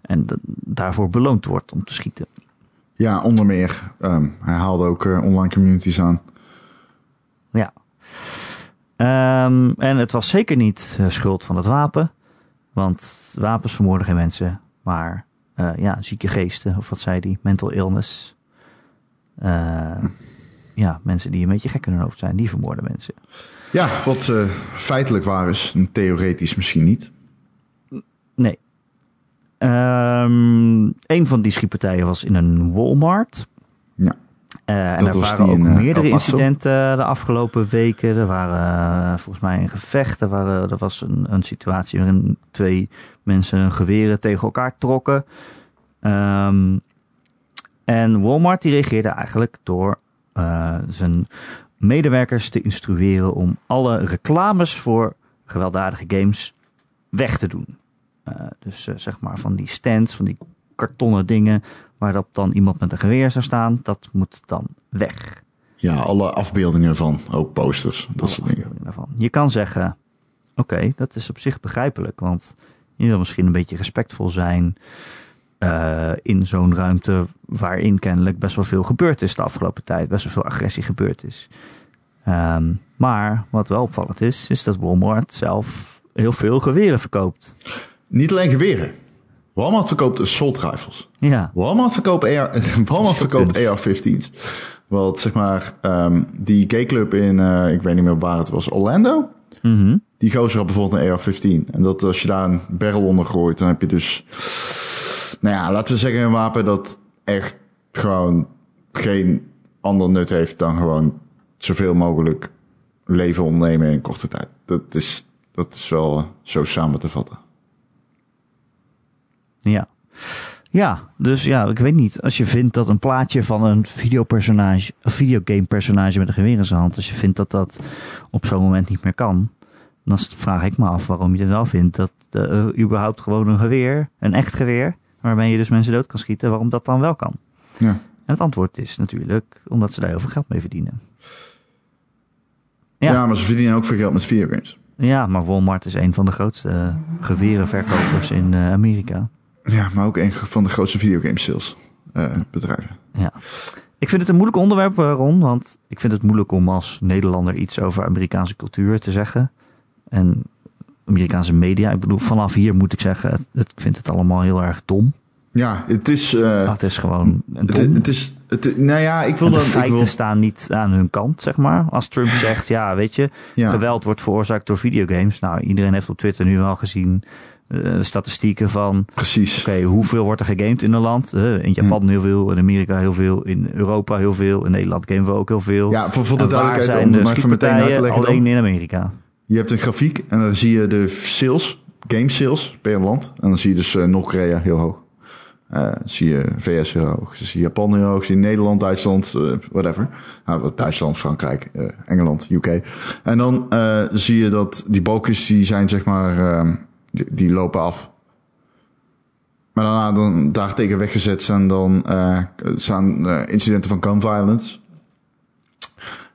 A: en daarvoor beloond wordt om te schieten.
B: Ja, onder meer. ehm, hij haalde ook eh, online communities aan.
A: Ja. Ehm, en het was zeker niet eh, schuld van het wapen. Want wapens vermoorden geen mensen. Maar eh, ja, zieke geesten, of wat zei die? Mental illness. Eh, ja, mensen die een beetje gek in hun hoofd zijn, die vermoorden mensen.
B: Ja, wat eh, feitelijk waar is, en theoretisch misschien niet.
A: Nee. Ehm een van die schietpartijen was in een Walmart. Eh, en er waren ook
B: in, eh,
A: meerdere incidenten eh, de afgelopen weken. Er waren volgens mij een gevecht. Er, waren, er was een, een situatie waarin twee mensen hun geweren tegen elkaar trokken. Ehm, en Walmart die reageerde eigenlijk door zijn medewerkers te instrueren om alle reclames voor gewelddadige games weg te doen. Dus zeg maar van die stands, van die kartonnen dingen waarop dan iemand met een geweer zou staan, dat moet dan weg.
B: Ja, alle afbeeldingen ervan, ook posters, dat
A: Alle
B: soort dingen.
A: Je kan zeggen, oké, dat is op zich begrijpelijk, want je wil misschien een beetje respectvol zijn eh, in zo'n ruimte waarin kennelijk best wel veel gebeurd is de afgelopen tijd, best wel veel agressie gebeurd is. Ehm, maar wat wel opvallend is, is dat Walmart zelf heel veel geweren verkoopt.
B: Niet alleen geweren. Walmart verkoopt assault rifles.
A: Ja,
B: Walmart verkoopt, AR, Walmart verkoopt AR-15's. Want zeg maar, ehm, die gayclub in, eh, ik weet niet meer waar het was, Orlando.
A: Mhm.
B: Die gozer had bijvoorbeeld een AR-15. En dat als je daar een barrel onder gooit, dan heb je dus, nou ja, laten we zeggen een wapen dat echt gewoon geen ander nut heeft dan gewoon zoveel mogelijk leven ontnemen in korte tijd. Dat is, dat is wel zo samen te vatten.
A: Ja. Ja, dus ja, ik weet niet. Als je vindt dat een plaatje van een videopersonage, een videogame personage met een geweer in zijn hand, als je vindt dat dat op zo'n moment niet meer kan, dan vraag ik me af waarom je het wel vindt dat eh, überhaupt gewoon een geweer, een echt geweer, waarmee je dus mensen dood kan schieten, waarom dat dan wel kan.
B: Ja.
A: En het antwoord is natuurlijk omdat ze daar heel veel geld mee verdienen.
B: Ja.
A: Ja.
B: maar ze verdienen ook veel geld met videogames.
A: Ja, maar Walmart is een van de grootste gewerenverkopers in uh, Amerika.
B: Ja, maar ook een van de grootste videogame sales uh, bedrijven.
A: Ja. Ik vind het een moeilijk onderwerp, Ron, want ik vind het moeilijk om als Nederlander iets over Amerikaanse cultuur te zeggen. En Amerikaanse media. Ik bedoel, vanaf hier moet ik zeggen, ik vind het allemaal heel erg dom.
B: Ja, het is. Uh,
A: het is gewoon.
B: Het, het, is. Het, nou ja, ik wil
A: de
B: dan.
A: feiten
B: wil...
A: staan niet aan hun kant, zeg maar. Als Trump zegt, ja, weet je, ja. geweld wordt veroorzaakt door videogames. Nou, iedereen heeft op Twitter nu wel gezien uh, statistieken van.
B: Precies.
A: Oké, okay, hoeveel wordt er gegamed in een land? Uh, in Japan hm. heel veel, in Amerika heel veel, in Europa heel veel, in Nederland gamen we ook heel veel.
B: Ja, voor, voor de duidelijkheid, om maar even meteen uit te leggen.
A: Alleen
B: dan.
A: in Amerika.
B: Je hebt een grafiek en dan zie je de sales, game sales per land. En dan zie je dus uh, Noord-Korea heel hoog. Uh, zie je VS heel hoog, zie je Japan heel hoog, zie je Nederland, Duitsland, uh, whatever. Nou, Duitsland, Frankrijk, uh, Engeland, UK. En dan zie je dat die balkjes die zijn zeg maar, die, lopen af. Maar daarna dan daartegen weggezet zijn dan staan incidenten van gun violence.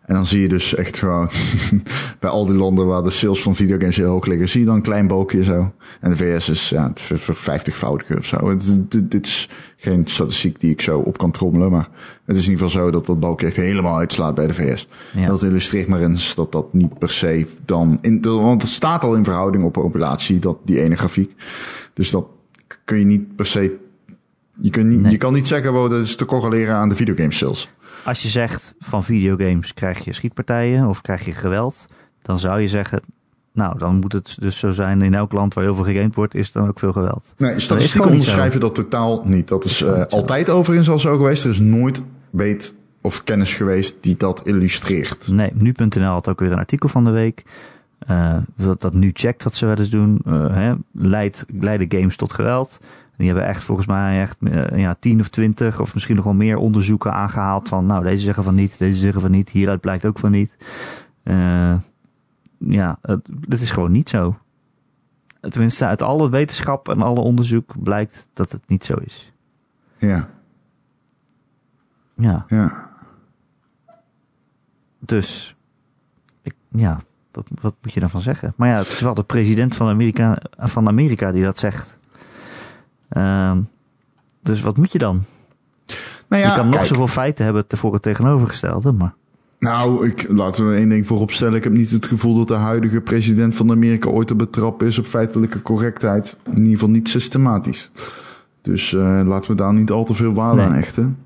B: En dan zie je dus echt gewoon bij al die landen waar de sales van videogames heel hoog liggen, zie je dan een klein balkje zo. En de VS is ja, vervijftigvoudige of zo. Het, dit, dit, is geen statistiek die ik zo op kan trommelen, maar het is in ieder geval zo dat dat balkje echt helemaal uitslaat bij de VS. Ja. Dat illustreert maar eens dat dat niet per se dan, in, want het staat al in verhouding op populatie, dat, die ene grafiek. Dus dat kun je niet per se, je, kun niet, nee. je kan niet zeggen, wow, dat is te correleren aan de videogame sales
A: als je zegt van videogames krijg je schietpartijen of krijg je geweld, dan zou je zeggen, nou, dan moet het dus zo zijn in elk land waar heel veel gegamed wordt, is dan ook veel geweld.
B: Nee, statistieken onderschrijven dat totaal niet. Dat is uh, altijd overigens al zo geweest. Er is nooit weet of kennis geweest die dat illustreert.
A: Nee, nu.nl had ook weer een artikel van de week. Uh, dat, dat nu checkt wat ze wel eens doen. Uh, hè, leidt, leiden games tot geweld. Die hebben echt volgens mij echt uh, ja, 10 of 20 of misschien nog wel meer onderzoeken aangehaald van nou deze zeggen van niet, deze zeggen van niet, hieruit blijkt ook van niet. Uh, ja, het, het is gewoon niet zo. Tenminste, uit alle wetenschap en alle onderzoek blijkt dat het niet zo is.
B: Ja.
A: Ja.
B: Ja.
A: Dus, ik, ja, wat, wat moet je daarvan zeggen? Maar ja, het is wel de president van Amerika, van Amerika die dat zegt. Uh, dus wat moet je dan?
B: Nou ja,
A: je kan nog
B: kijk.
A: zoveel feiten hebben voor het tegenovergestelde, maar...
B: Nou, ik, laten we één ding voorop stellen. Ik heb niet het gevoel dat de huidige president van Amerika ooit te betrappen is op feitelijke correctheid. In ieder geval niet systematisch. Dus uh, laten we daar niet al te veel waarde
A: Nee.
B: aan hechten.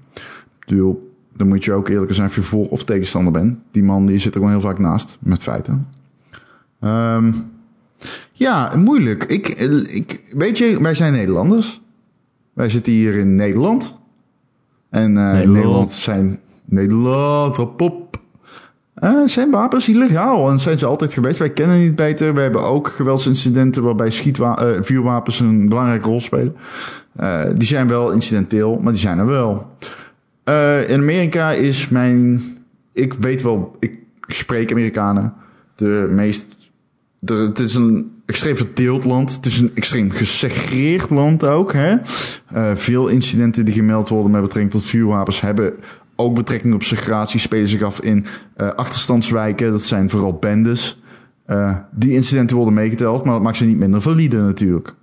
B: Dan moet je ook eerlijk zijn of je voor of tegenstander bent. Die man die zit er gewoon heel vaak naast, met feiten. Ehm ja, moeilijk. Ik, ik, weet je, wij zijn Nederlanders. Wij zitten hier in Nederland. En uh,
A: Nederland.
B: zijn... Nederland, hop. Uh, zijn wapens illegaal en zijn ze altijd geweest. Wij kennen niet beter. We hebben ook geweldsincidenten waarbij schietwa uh, vuurwapens een belangrijke rol spelen. Uh, die zijn wel incidenteel, maar die zijn er wel. In Amerika is mijn... Ik weet wel, ik spreek Amerikanen. De meest... Het is een extreem verdeeld land. Het is een extreem gesegreerd land ook. Hè? Uh, veel incidenten die gemeld worden met betrekking tot vuurwapens hebben ook betrekking op segregatie, spelen zich af in uh, achterstandswijken. Dat zijn vooral bendes. Uh, die incidenten worden meegeteld, maar dat maakt ze niet minder valide natuurlijk.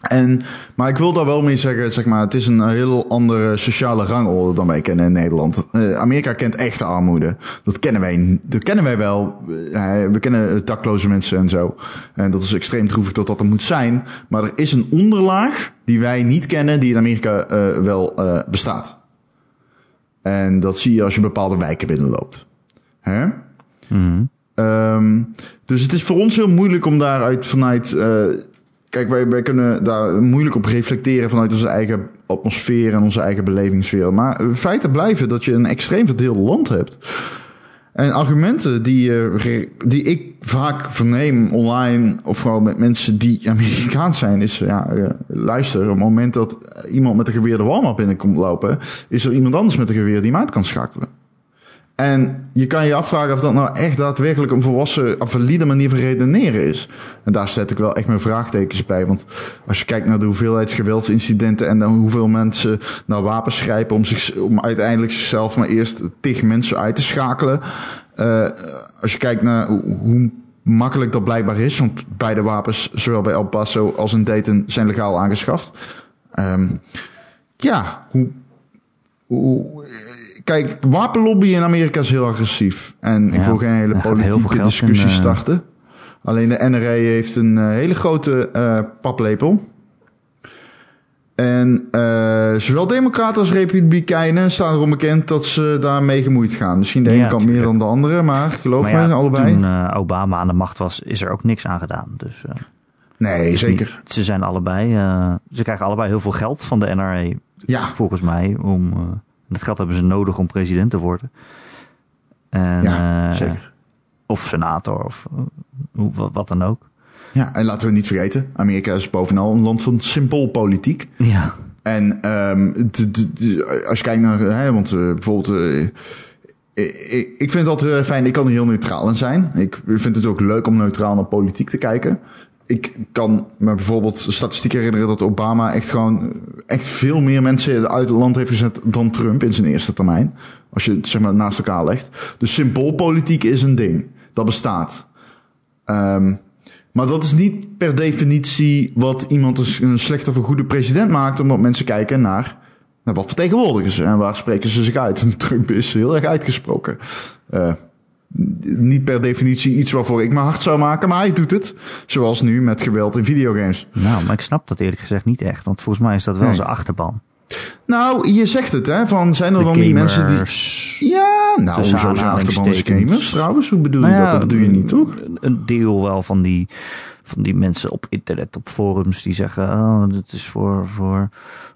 B: En, maar ik wil daar wel mee zeggen, zeg maar, het is een heel andere sociale rangorde dan wij kennen in Nederland. Uh, Amerika kent echte armoede. Dat kennen wij, dat kennen wij wel. Uh, we kennen dakloze mensen en zo. En dat is extreem droevig dat dat er moet zijn. Maar er is een onderlaag die wij niet kennen, die in Amerika uh, wel bestaat. En dat zie je als je bepaalde wijken binnenloopt. Hè?
A: Mm-hmm.
B: Um, dus het is voor ons heel moeilijk om daaruit vanuit. Kijk, wij, kunnen daar moeilijk op reflecteren vanuit onze eigen atmosfeer en onze eigen belevingsfeer. Maar feiten blijven dat je een extreem verdeeld land hebt. En argumenten die, uh, die ik vaak verneem online, of gewoon met mensen die Amerikaans zijn, is ja, uh, luister, op het moment dat iemand met een geweer de Walmart binnenkomt lopen, is er iemand anders met een geweer die hem uit kan schakelen. En je kan je afvragen of dat nou echt daadwerkelijk een volwassen, een valide manier van redeneren is. En daar zet ik wel echt mijn vraagtekens bij. Want als je kijkt naar de hoeveelheid geweldsincidenten en dan hoeveel mensen naar wapens grijpen om, zich, om uiteindelijk zichzelf maar eerst tig mensen uit te schakelen. Uh, als je kijkt naar hoe makkelijk dat blijkbaar is. Want beide wapens, zowel bij El Paso als in Dayton, zijn legaal aangeschaft. Ehm, ja, hoe, hoe, kijk, wapenlobby in Amerika is heel agressief. En ik
A: Ja,
B: wil geen hele politieke discussie
A: in, eh,
B: starten. Alleen de NRA heeft een eh, hele grote eh, paplepel. En zowel democraten als republikeinen staan erom bekend dat ze daarmee gemoeid gaan. Misschien de ene
A: Ja,
B: kant meer dan de andere, maar geloof
A: Maar
B: me,
A: ja,
B: allebei.
A: toen Obama aan de macht was, is er ook niks aan gedaan. Dus
B: nee, zeker.
A: ze zijn allebei, ze krijgen allebei heel veel geld van de NRA,
B: Ja,
A: volgens mij. Om, dat geld hebben ze nodig om president te worden. En,
B: ja
A: eh,
B: zeker.
A: Of senator, of eh, wat, wat dan ook.
B: Ja, en laten we niet vergeten, Amerika is bovenal een land van symboolpolitiek.
A: Ja,
B: En de- als je kijkt naar, hè, want eh, bijvoorbeeld, ik, ik vind het altijd fijn, ik kan er heel neutraal in zijn. Ik vind het ook leuk om neutraal naar politiek te kijken. Ik kan me bijvoorbeeld statistiek herinneren dat Obama echt gewoon echt veel meer mensen uit het land heeft gezet dan Trump in zijn eerste termijn. Als je het zeg maar naast elkaar legt. Dus symboolpolitiek is een ding. Dat bestaat. Ehm, maar dat is niet per definitie wat iemand een slechte of een goede president maakt, omdat mensen kijken naar, naar wat vertegenwoordigen ze en waar spreken ze zich uit. En Trump is heel erg uitgesproken. Eh, niet per definitie iets waarvoor ik mijn hart zou maken, maar hij doet het. Zoals nu met geweld in videogames.
A: nou, maar ik snap dat eerlijk gezegd niet echt. Want volgens mij is dat wel
B: Nee.
A: zijn achterban.
B: Nou, je zegt het, hè? Van zijn er
A: De
B: dan niet mensen die. Ja, nou, hoezo zijn achterban is gamers trouwens? Hoe bedoel
A: Nou
B: je
A: ja,
B: dat? Dat bedoel je niet, toch?
A: Een, deel wel van die, van die mensen op internet, op forums, die zeggen: Oh, dit is voor, voor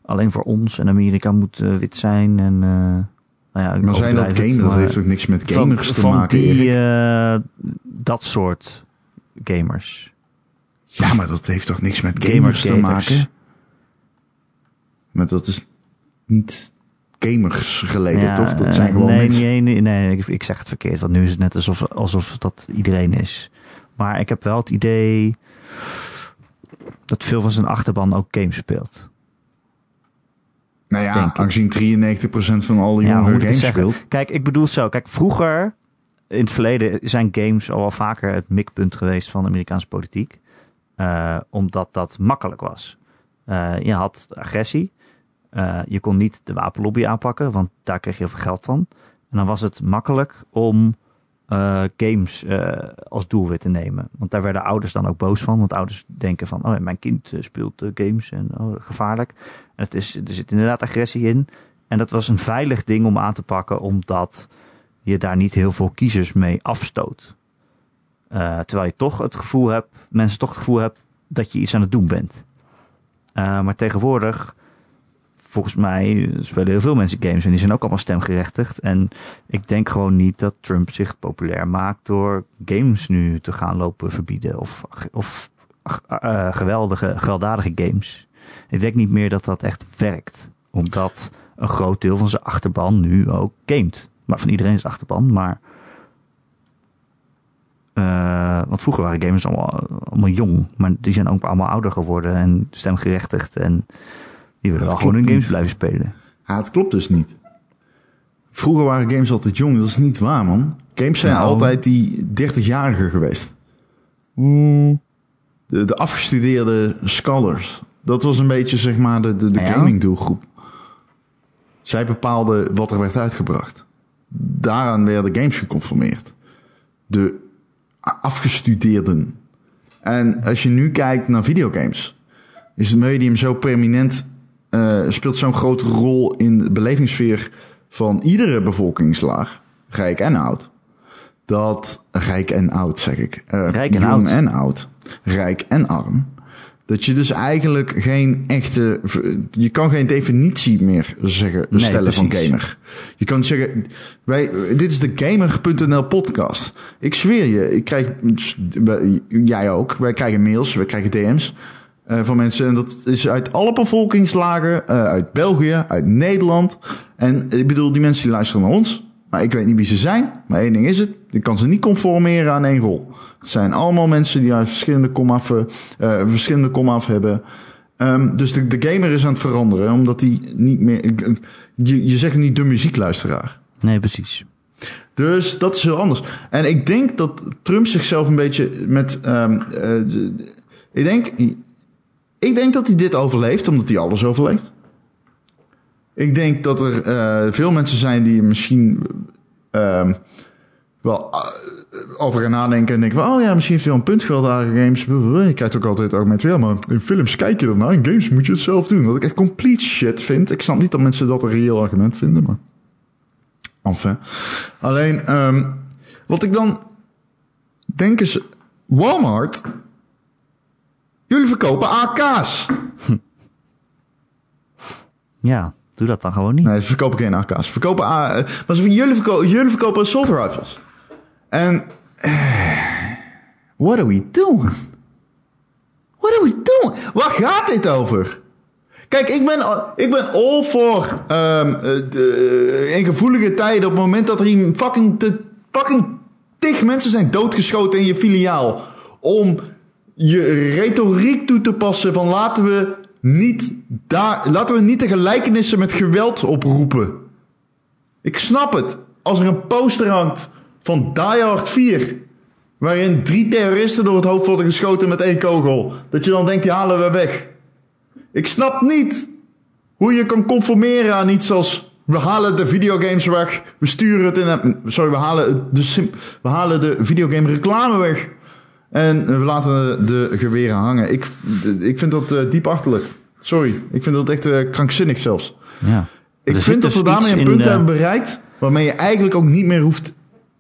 A: alleen voor ons en Amerika moet eh, wit zijn. En, eh, nou ja,
B: Maar zijn dat gamers? Dat heeft toch niks met
A: van-
B: gamers te
A: van
B: maken?
A: Die, eh, dat soort gamers.
B: Ja, maar dat heeft toch niks met gamers,
A: Gamers,
B: te maken? Maar dat is niet gamers geleden,
A: Ja,
B: toch? Dat
A: eh,
B: zijn gewoon
A: nee,
B: mensen.
A: Nee, nee, nee, ik, ik zeg het verkeerd. Want nu is het net alsof, alsof dat iedereen is. Maar ik heb wel het idee dat veel van zijn achterban ook games speelt.
B: Nou ja, aangezien 93% van alle
A: Ja,
B: jongeren
A: het
B: games speelt.
A: Kijk, ik bedoel het zo. Kijk, vroeger, in het verleden, zijn games al wel vaker het mikpunt geweest van de Amerikaanse politiek. Eh, omdat dat makkelijk was. Eh, je had agressie. Eh, je kon niet de wapenlobby aanpakken, want daar kreeg je heel veel geld van. En dan was het makkelijk om eh, games eh, als doelwit te nemen. Want daar werden ouders dan ook boos van. Want ouders denken van, oh, mijn kind eh, speelt games en oh, gevaarlijk. En het is, er zit inderdaad agressie in. En dat was een veilig ding om aan te pakken, omdat je daar niet heel veel kiezers mee afstoot. Terwijl je toch het gevoel hebt, mensen toch het gevoel hebben dat je iets aan het doen bent. Maar tegenwoordig, volgens mij, spelen heel veel mensen games en die zijn ook allemaal stemgerechtigd. En ik denk gewoon niet dat Trump zich populair maakt door games nu te gaan lopen verbieden of, of eh, geweldige, gewelddadige games. Ik denk niet meer dat dat echt werkt, omdat een groot deel van zijn achterban nu ook gamet. Maar van iedereen is achterban, maar. eh, want vroeger waren gamers allemaal, allemaal jong, maar die zijn ook allemaal ouder geworden en stemgerechtigd. En die willen wel gewoon hun games
B: niet.
A: blijven spelen.
B: Ja, het klopt dus niet. Vroeger waren games altijd jong. Dat is niet waar, man. Games zijn
A: Nou.
B: altijd die 30-jarigen geweest. De, de afgestudeerde scholars. Dat was een beetje, zeg maar, de, de, de
A: Ja.
B: gaming doelgroep. Zij bepaalden wat er werd uitgebracht. Daaraan werden games geconformeerd. De afgestudeerden. En als je nu kijkt naar videogames, is het medium zo permanent, eh, speelt zo'n grote rol in de belevingssfeer van iedere bevolkingslaag, rijk en oud. Dat, rijk en oud zeg ik, Eh,
A: Rijk en
B: jong
A: oud.
B: en oud, rijk en arm. Dat je dus eigenlijk geen echte, je kan geen definitie meer zeggen,
A: Nee,
B: stellen van gamer. Je kan zeggen, wij, dit is de gamer.nl podcast. Ik zweer je, ik krijg, jij ook, wij krijgen mails, wij krijgen DM's eh, van mensen. En dat is uit alle bevolkingslagen, eh, uit België, uit Nederland. En ik bedoel, die mensen die luisteren naar ons. Maar ik weet niet wie ze zijn. Maar één ding is het, ik kan ze niet conformeren aan één rol. Het zijn allemaal mensen die uit verschillende komaf, eh, verschillende komaf hebben. Ehm, dus de, de gamer is aan het veranderen, omdat die niet meer... Je, je zegt niet de muziekluisteraar.
A: Nee, precies.
B: Dus dat is heel anders. En ik denk dat Trump zichzelf een beetje met. ehm, eh, ik, denk, ik denk dat hij dit overleeft, omdat hij alles overleeft. Ik denk dat er eh, veel mensen zijn die misschien ehm, wel eh, over gaan nadenken en denken van, oh ja, misschien heeft hij wel een punt gehad daar games. Je krijgt ook altijd het argument, ja, maar in films kijk je ernaar, in games moet je het zelf doen. Wat ik echt complete shit vind. Ik snap niet dat mensen dat een reëel argument vinden, maar... Enfin. Alleen, ehm, wat ik dan denk is, Walmart, jullie verkopen AK's.
A: Ja, doe dat dan gewoon niet.
B: Nee, ze verkopen geen AK's. Ze verkopen A, eh, maar ze, jullie, verkopen, jullie verkopen assault rifles. En, eh, what are we doing? What are we doing? Waar gaat dit over? Kijk, ik ben, ik ben all voor ehm, eh, de, in gevoelige tijden op het moment dat er hier fucking, te, fucking tig mensen zijn doodgeschoten in je filiaal. Om je retoriek toe te passen van laten we niet, daar, laten we niet de gelijkenissen met geweld oproepen. Ik snap het. Als er een poster hangt van Die Hard 4... waarin drie terroristen door het hoofd worden geschoten met één kogel... dat je dan denkt, die halen we weg. Ik snap niet hoe je kan conformeren aan iets als... we halen de videogames weg, we sturen het in... Sorry, we halen de, we halen de videogame reclame weg... en we laten de geweren hangen. Ik, ik vind dat eh, diep achterlijk. Sorry, ik vind dat echt eh, krankzinnig zelfs.
A: Ja.
B: Ik
A: Er
B: vind dat we
A: dus
B: daarmee
A: iets
B: een punt hebben bereikt waarmee je eigenlijk ook niet meer hoeft.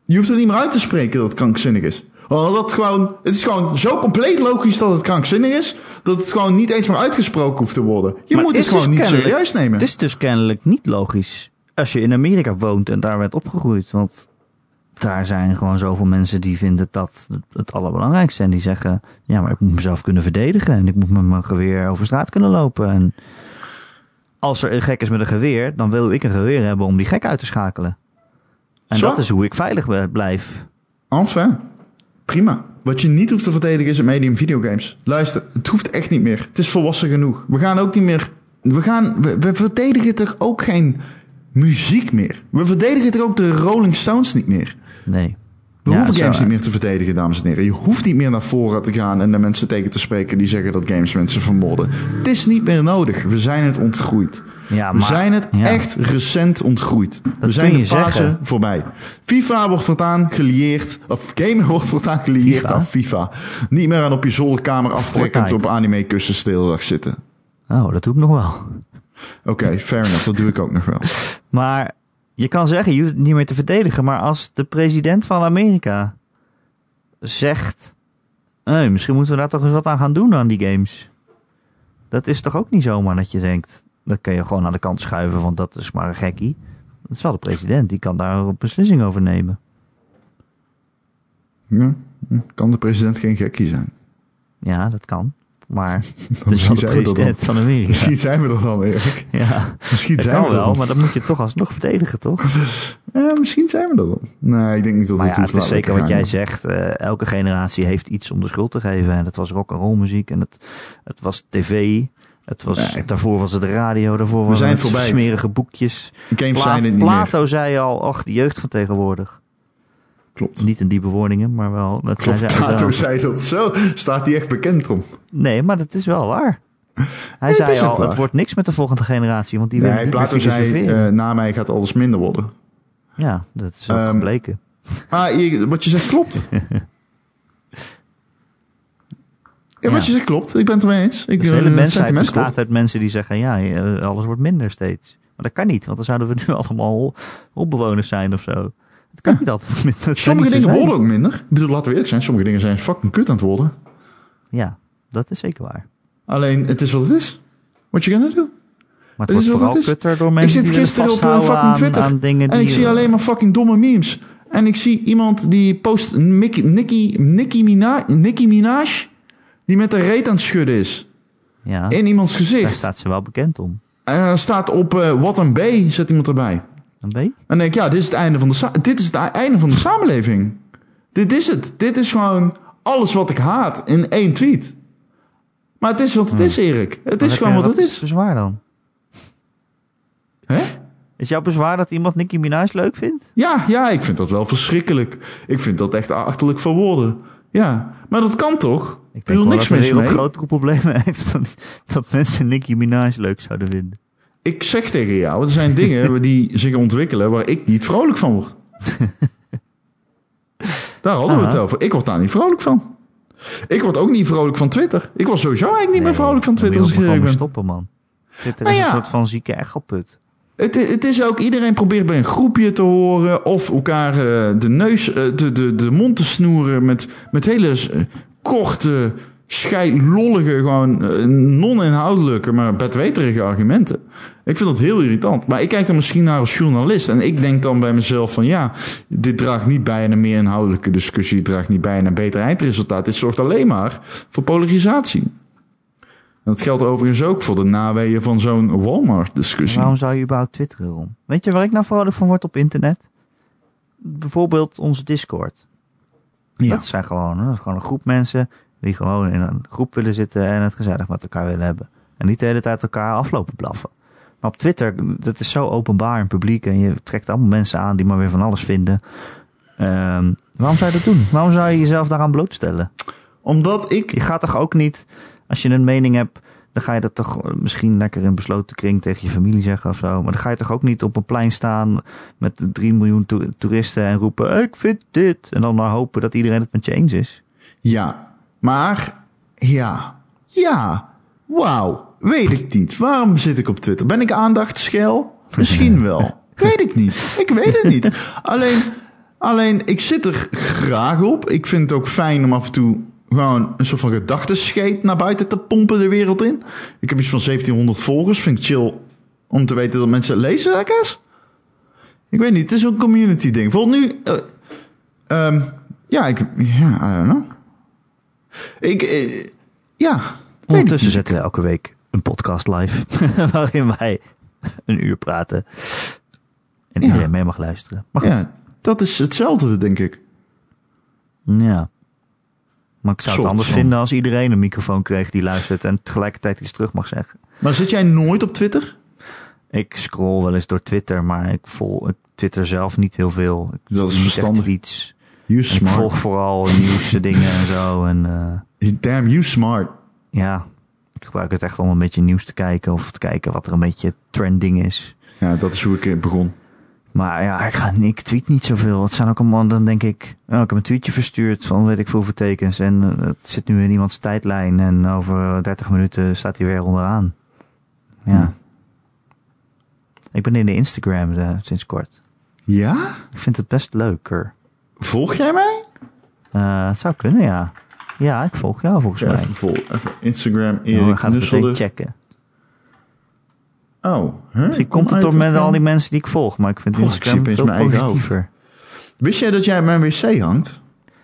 B: Je hoeft het niet meer uit te spreken dat het krankzinnig is. Want dat gewoon, het is gewoon zo compleet logisch dat het krankzinnig is, dat het gewoon niet eens meer uitgesproken hoeft te worden. Je
A: Maar
B: moet
A: het dus
B: gewoon niet serieus nemen.
A: Het is dus kennelijk niet logisch als je in Amerika woont en daar werd opgegroeid. Want daar zijn gewoon zoveel mensen die vinden dat het- allerbelangrijkste. En die zeggen, ja, maar ik moet mezelf kunnen verdedigen. En ik moet met mijn geweer over straat kunnen lopen. En als er een gek is met een geweer, dan wil ik een geweer hebben om die gek uit te schakelen. En
B: Zo.
A: dat is hoe ik veilig blijf.
B: Enfin, prima. Wat je niet hoeft te verdedigen is het medium videogames. Luister, het hoeft echt niet meer. Het is volwassen genoeg. We gaan ook niet meer. We, gaan, we, we verdedigen toch ook geen muziek meer. We verdedigen toch ook de Rolling Stones niet meer.
A: Nee.
B: We
A: Ja,
B: hoeven games niet meer te verdedigen, dames en heren. Je hoeft niet meer naar voren te gaan en de mensen tegen te spreken die zeggen dat games mensen vermoorden. Het is niet meer nodig. We zijn het ontgroeid.
A: Ja,
B: We
A: maar,
B: zijn het
A: ja.
B: echt recent ontgroeid. We zijn de fase
A: zeggen.
B: voorbij. FIFA wordt voortaan gelieerd, of gamen wordt voortaan gelieerd
A: FIFA?
B: aan FIFA. Niet meer aan op je zolderkamer aftrekkend op anime kussens de hele dag zitten.
A: Oh, dat doe ik nog wel.
B: Oké, fair enough. Dat doe ik ook nog wel.
A: Maar je kan zeggen, je hoeft het niet meer te verdedigen. Maar als de president van Amerika zegt... Hey, misschien moeten we daar toch eens wat aan gaan doen aan die games. Dat is toch ook niet zomaar dat je denkt... Dat kun je gewoon aan de kant schuiven, want dat is maar een gekkie. Dat is wel de president, die kan daar een beslissing over nemen.
B: Ja, kan de president geen gekkie zijn?
A: Ja, dat kan. Maar het is wel de
B: dat
A: president van Amerika.
B: Misschien zijn we er dan, Erik.
A: Ja,
B: Misschien
A: dat
B: zijn
A: kan
B: we
A: wel,
B: dan.
A: maar dan moet je toch alsnog verdedigen, toch?
B: Ja, misschien zijn we dat dan. Nee, ik denk niet dat
A: Maar
B: het
A: ja, het is zeker wat jij zegt. eh, elke generatie heeft iets om de schuld te geven. En dat was rock and roll muziek. En het, het was tv. Het was,
B: Nee.
A: Daarvoor was het de radio. Daarvoor was
B: zijn
A: het
B: voorbij.
A: smerige boekjes.
B: Games
A: Pla-
B: zijn het niet meer.
A: Plato zei al, ach, de jeugd van tegenwoordig.
B: Klopt.
A: Niet in die bewoordingen, maar wel... Dat
B: Klopt,
A: zei
B: dat zo. Staat hij echt bekend om?
A: Nee, maar dat is wel waar. Hij zei al, het wordt niks met de volgende generatie. Want die
B: Nee,
A: willen
B: Plato zei, eh, na mij gaat alles minder worden.
A: ja, dat is ook
B: ehm,
A: gebleken.
B: Maar je- wat je zegt klopt. Ja,
A: Ja.
B: wat je zegt klopt. Ik ben het ermee eens. Ik,
A: Dus de
B: eh,
A: hele mensheid bestaat
B: klopt.
A: uit mensen die zeggen, ja, eh, alles wordt minder steeds. Maar dat kan niet, want dan zouden we nu allemaal holbewoners zijn of zo. Het kan niet altijd. minder.
B: Sommige dingen worden ook minder. Ik bedoel, laten we eerlijk zijn. Sommige dingen zijn fucking kut aan het worden.
A: Ja, dat is zeker waar.
B: Alleen, het is wat het is. What you gonna do?
A: Maar het
B: Het is wat het is.
A: door mensen
B: zit gisteren op, eh, fucking
A: aan,
B: Twitter.
A: aan
B: En ik zie alleen maar fucking domme memes. En ik zie iemand die post Nicki, Nicki, Nicki, Minaj, die met de reet aan het schudden is.
A: Ja,
B: In iemands
A: daar
B: gezicht.
A: staat ze wel bekend om.
B: En staat op eh wat een B, zet iemand erbij.
A: Een beetje?
B: En dan denk ik, ja, dit is het einde van de, dit is het e- einde van de samenleving. Dit is het. Dit is gewoon alles wat ik haat in één tweet. Maar het is wat het is, Erik. Het is gewoon wat het is.
A: Zwaar dan.
B: Hè?
A: Is jouw bezwaar dat iemand Nicki Minaj leuk vindt?
B: Ja, ja, ik vind dat wel verschrikkelijk. Ik vind dat echt achterlijk van woorden. Ja, maar dat kan toch?
A: Ik
B: bedoel,
A: denk wel
B: niks
A: dat de
B: mis
A: wereld
B: mee.
A: grotere problemen heeft dan dat mensen Nicki Minaj leuk zouden vinden.
B: Ik zeg tegen jou, er zijn dingen die zich ontwikkelen waar ik niet vrolijk van word. Daar hadden we het over. Ik word daar niet vrolijk van. Ik word ook niet vrolijk van Twitter. Ik was sowieso eigenlijk niet meer vrolijk van Twitter als ik ben.
A: stoppen, man. Twitter
B: Nou
A: is
B: ja.
A: een soort van zieke echelput.
B: Het, het is ook, iedereen probeert bij een groepje te horen of elkaar eh, de neus, eh, de, de, de mond te snoeren met, met hele eh, korte, scheilollige, gewoon eh, non-inhoudelijke, maar bedweterige argumenten. Ik vind dat heel irritant. Maar ik kijk er misschien naar als journalist en ik denk dan bij mezelf van ja, dit draagt niet bij aan een meer inhoudelijke discussie, het draagt niet bij aan een beter eindresultaat. Dit zorgt alleen maar voor polarisatie. En dat geldt overigens ook voor de naweeën van zo'n Walmart-discussie.
A: Waarom zou je überhaupt twitteren om? Weet je waar ik nou vrolijk van word op internet? Bijvoorbeeld onze Discord.
B: Ja.
A: Dat zijn gewoon, dat is gewoon een groep mensen die gewoon in een groep willen zitten en het gezellig met elkaar willen hebben. En niet de hele tijd elkaar aflopen blaffen. Maar op Twitter, dat is zo openbaar en publiek en je trekt allemaal mensen aan die maar weer van alles vinden. Ehm, waarom zou je dat doen? Waarom zou je jezelf daaraan blootstellen?
B: Omdat ik
A: Je gaat toch ook niet, als je een mening hebt, dan ga je dat toch misschien lekker in besloten kring tegen je familie zeggen of zo. Maar dan ga je toch ook niet op een plein staan met 3 miljoen to- toeristen en roepen: Ik vind dit. En dan maar hopen dat iedereen het met je eens is.
B: Ja, maar ja, ja, wauw, weet ik niet. Waarom zit ik op Twitter? Ben ik aandachtschel? Misschien wel. Weet ik niet. Ik weet het niet. Alleen, alleen, ik zit er graag op. Ik vind het ook fijn om af en toe gewoon een soort van gedachtenscheet naar buiten te pompen de wereld in. Ik heb iets van 1700 volgers. Vind ik chill om te weten dat mensen het lezen, lekkers. Ik weet niet, het is een community ding. Bijvoorbeeld nu... ehm, ja, ik... Ja, I don't know. Ik, eh, ja.
A: Ondertussen zetten we elke week een podcast live. waarin wij een uur praten. En
B: Ja.
A: iedereen mee mag luisteren. Maar
B: Ja, dat is hetzelfde, denk ik.
A: ja. Maar ik zou het anders vinden als iedereen een microfoon kreeg die luistert en tegelijkertijd iets terug mag zeggen.
B: Maar zit jij nooit op Twitter?
A: Ik scroll wel eens door Twitter, maar ik volg Twitter zelf niet heel veel. Ik
B: Dat is verstandig.
A: tweets.
B: You
A: En ik
B: smart.
A: volg vooral nieuwsdingen en zo. En eh,
B: Damn, you smart.
A: ja, ik gebruik het echt om een beetje nieuws te kijken of te kijken wat er een beetje trending is.
B: Ja, dat is hoe ik eh, begon.
A: Maar ja, ik, ga, ik tweet niet zoveel. Het zijn ook allemaal, dan denk ik, oh, ik heb een tweetje verstuurd van weet ik veel hoeveel tekens. En eh, het zit nu in iemands tijdlijn en over 30 minuten staat hij weer onderaan. Ja.
B: Hm.
A: Ik ben in de Instagram sinds kort.
B: Ja?
A: Ik vind het best leuker.
B: Volg jij mij?
A: Eh, het zou kunnen, ja. Ja, ik volg jou volgens
B: Ja,
A: mij.
B: even vol. Even Instagram,
A: Nou, we
B: Erik
A: gaan het meteen
B: Nusselder.
A: checken.
B: Oh, huh?
A: Misschien
B: Kom
A: komt het door met al die mensen die ik volg, maar ik vind Instagram veel positiever.
B: Wist jij dat jij mijn wc hangt?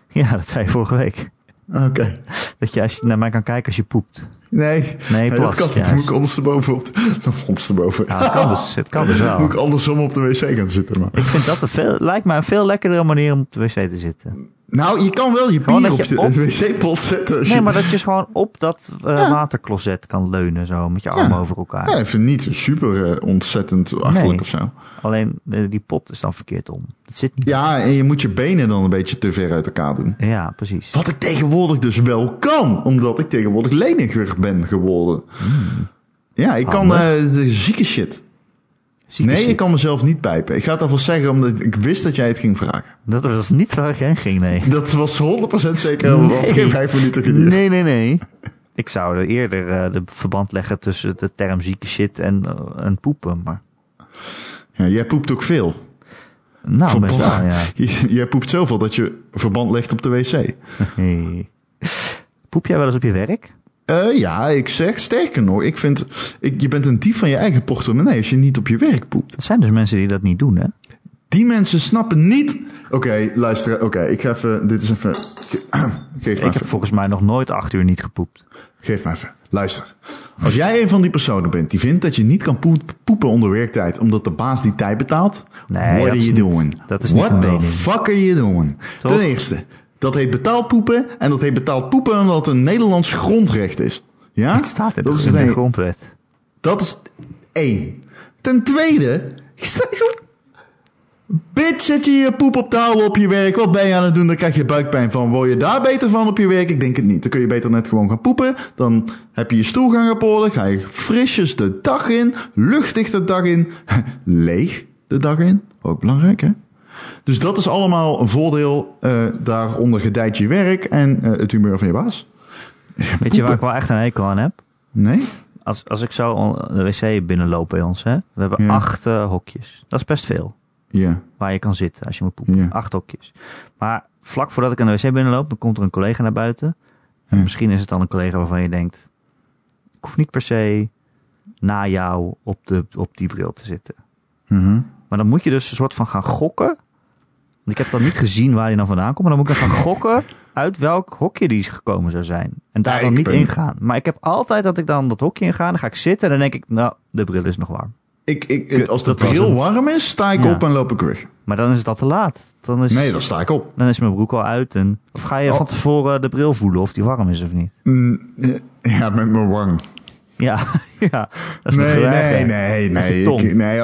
A: Ja, dat zei je vorige week.
B: Oké.
A: Dat je, als je naar mij kan kijken als je poept.
B: Nee.
A: Nee,
B: dat
A: plast,
B: kan niet. Moet ik ondersteboven op. de- Ondersteboven.
A: Ja, het kan dus, het kan dus
B: Moet
A: wel.
B: ik andersom op de wc gaan zitten. Maar.
A: Ik vind dat een veel, lijkt mij een veel lekkerdere manier om op de wc te zitten.
B: Nou, je kan wel je
A: Gewoon
B: bier
A: dat
B: op
A: je op-
B: wc-pot zetten.
A: Nee,
B: je...
A: maar dat je gewoon op dat
B: Ja.
A: watercloset kan leunen zo, met je armen over elkaar.
B: Ja, ik vind het niet super eh, ontzettend achterlijk
A: Nee.
B: of zo.
A: Alleen eh, die pot is dan verkeerd om. Het zit niet.
B: Ja, en je moet je benen dan een beetje te ver uit elkaar doen.
A: Ja, precies.
B: Wat ik tegenwoordig dus wel kan, omdat ik tegenwoordig leniger ben geworden. Ja, ik kan
A: Hmm. Handig.
B: de zieke shit. Nee,
A: shit.
B: ik kan mezelf niet pijpen. Ik ga het alvast zeggen, omdat ik wist dat jij het ging vragen.
A: Dat was niet waar ik heen ging, nee.
B: Dat was 100% zeker,
A: Nee.
B: geen vijf minuten geduurd.
A: Nee, nee, nee. Ik zou er eerder eh, de verband leggen tussen de term zieke shit en, eh, en poepen. Maar
B: Ja, jij poept ook veel.
A: nou, best wel, ja.
B: Jij poept zoveel dat je verband legt op de wc.
A: Poep jij wel eens op je werk?
B: Eh, ja, ik zeg sterker nog, ik vind, ik, je bent een dief van je eigen portemonnee als je niet op je werk poept.
A: Er zijn dus mensen die dat niet doen, hè?
B: Die mensen snappen niet. Oké, luister, oké, ik ga even, dit is even, ge- geef
A: Ik heb
B: even,
A: volgens mij nog nooit acht uur niet gepoept.
B: geef maar even, luister. Als jij een van die personen bent die vindt dat je niet kan poep- poepen onder werktijd omdat de baas die tijd betaalt,
A: Nee,
B: what
A: dat
B: are
A: is
B: you doing?
A: dat is
B: What the fuck are you doing? Ten eerste, dat heet betaald poepen en dat heet betaald poepen omdat het een Nederlands grondrecht is. Ja?
A: Het staat in,
B: dat
A: de,
B: is
A: in de
B: een-
A: grondwet.
B: Dat is één. Ten tweede. Bitch, zet je je poep op touw op je werk. Wat ben je aan het doen? Dan krijg je buikpijn van. Word je daar beter van op je werk? Ik denk het niet. Dan kun je beter net gewoon gaan poepen. Dan heb je je stoelgang op orde. Ga je frisjes de dag in. Luchtig de dag in. Leeg de dag in. Ook belangrijk, hè? Dus dat is allemaal een voordeel. eh daaronder gedijt je werk en eh, het humeur van je baas.
A: Weet je waar ik wel echt een hekel aan heb?
B: Nee?
A: Als, als ik zo de wc binnenloop bij ons, hè? We hebben
B: Ja.
A: acht eh, hokjes. Dat is best veel.
B: Ja.
A: Waar je kan zitten als je moet poepen.
B: Ja.
A: Acht hokjes. Maar vlak voordat ik aan de wc binnenloop, dan komt er een collega naar buiten. En
B: Ja.
A: misschien is het dan een collega waarvan je denkt... Ik hoef niet per se na jou op, de, op die bril te zitten.
B: Mhm.
A: Maar dan moet je dus een soort van gaan gokken. Want ik heb dan niet gezien waar hij dan vandaan komt. Maar dan moet ik dan gaan gokken uit welk hokje die gekomen zou zijn. En daar
B: Ja,
A: dan niet ingaan. Maar ik heb altijd dat ik dan dat hokje inga. Dan ga ik zitten en dan denk ik, nou, de bril is nog warm.
B: Ik, ik, als de
A: dat
B: bril warm is, sta ik
A: Ja.
B: op en loop ik weg.
A: Maar dan is al te laat. Dan is,
B: Nee, dan sta ik op.
A: dan is mijn broek al uit. En, of ga je
B: Oh.
A: van tevoren de bril voelen of die warm is of niet?
B: Mm, eh, ja, met mijn wang.
A: Ja, ja dat is
B: Nee, nee, nee, nee. Ik, nee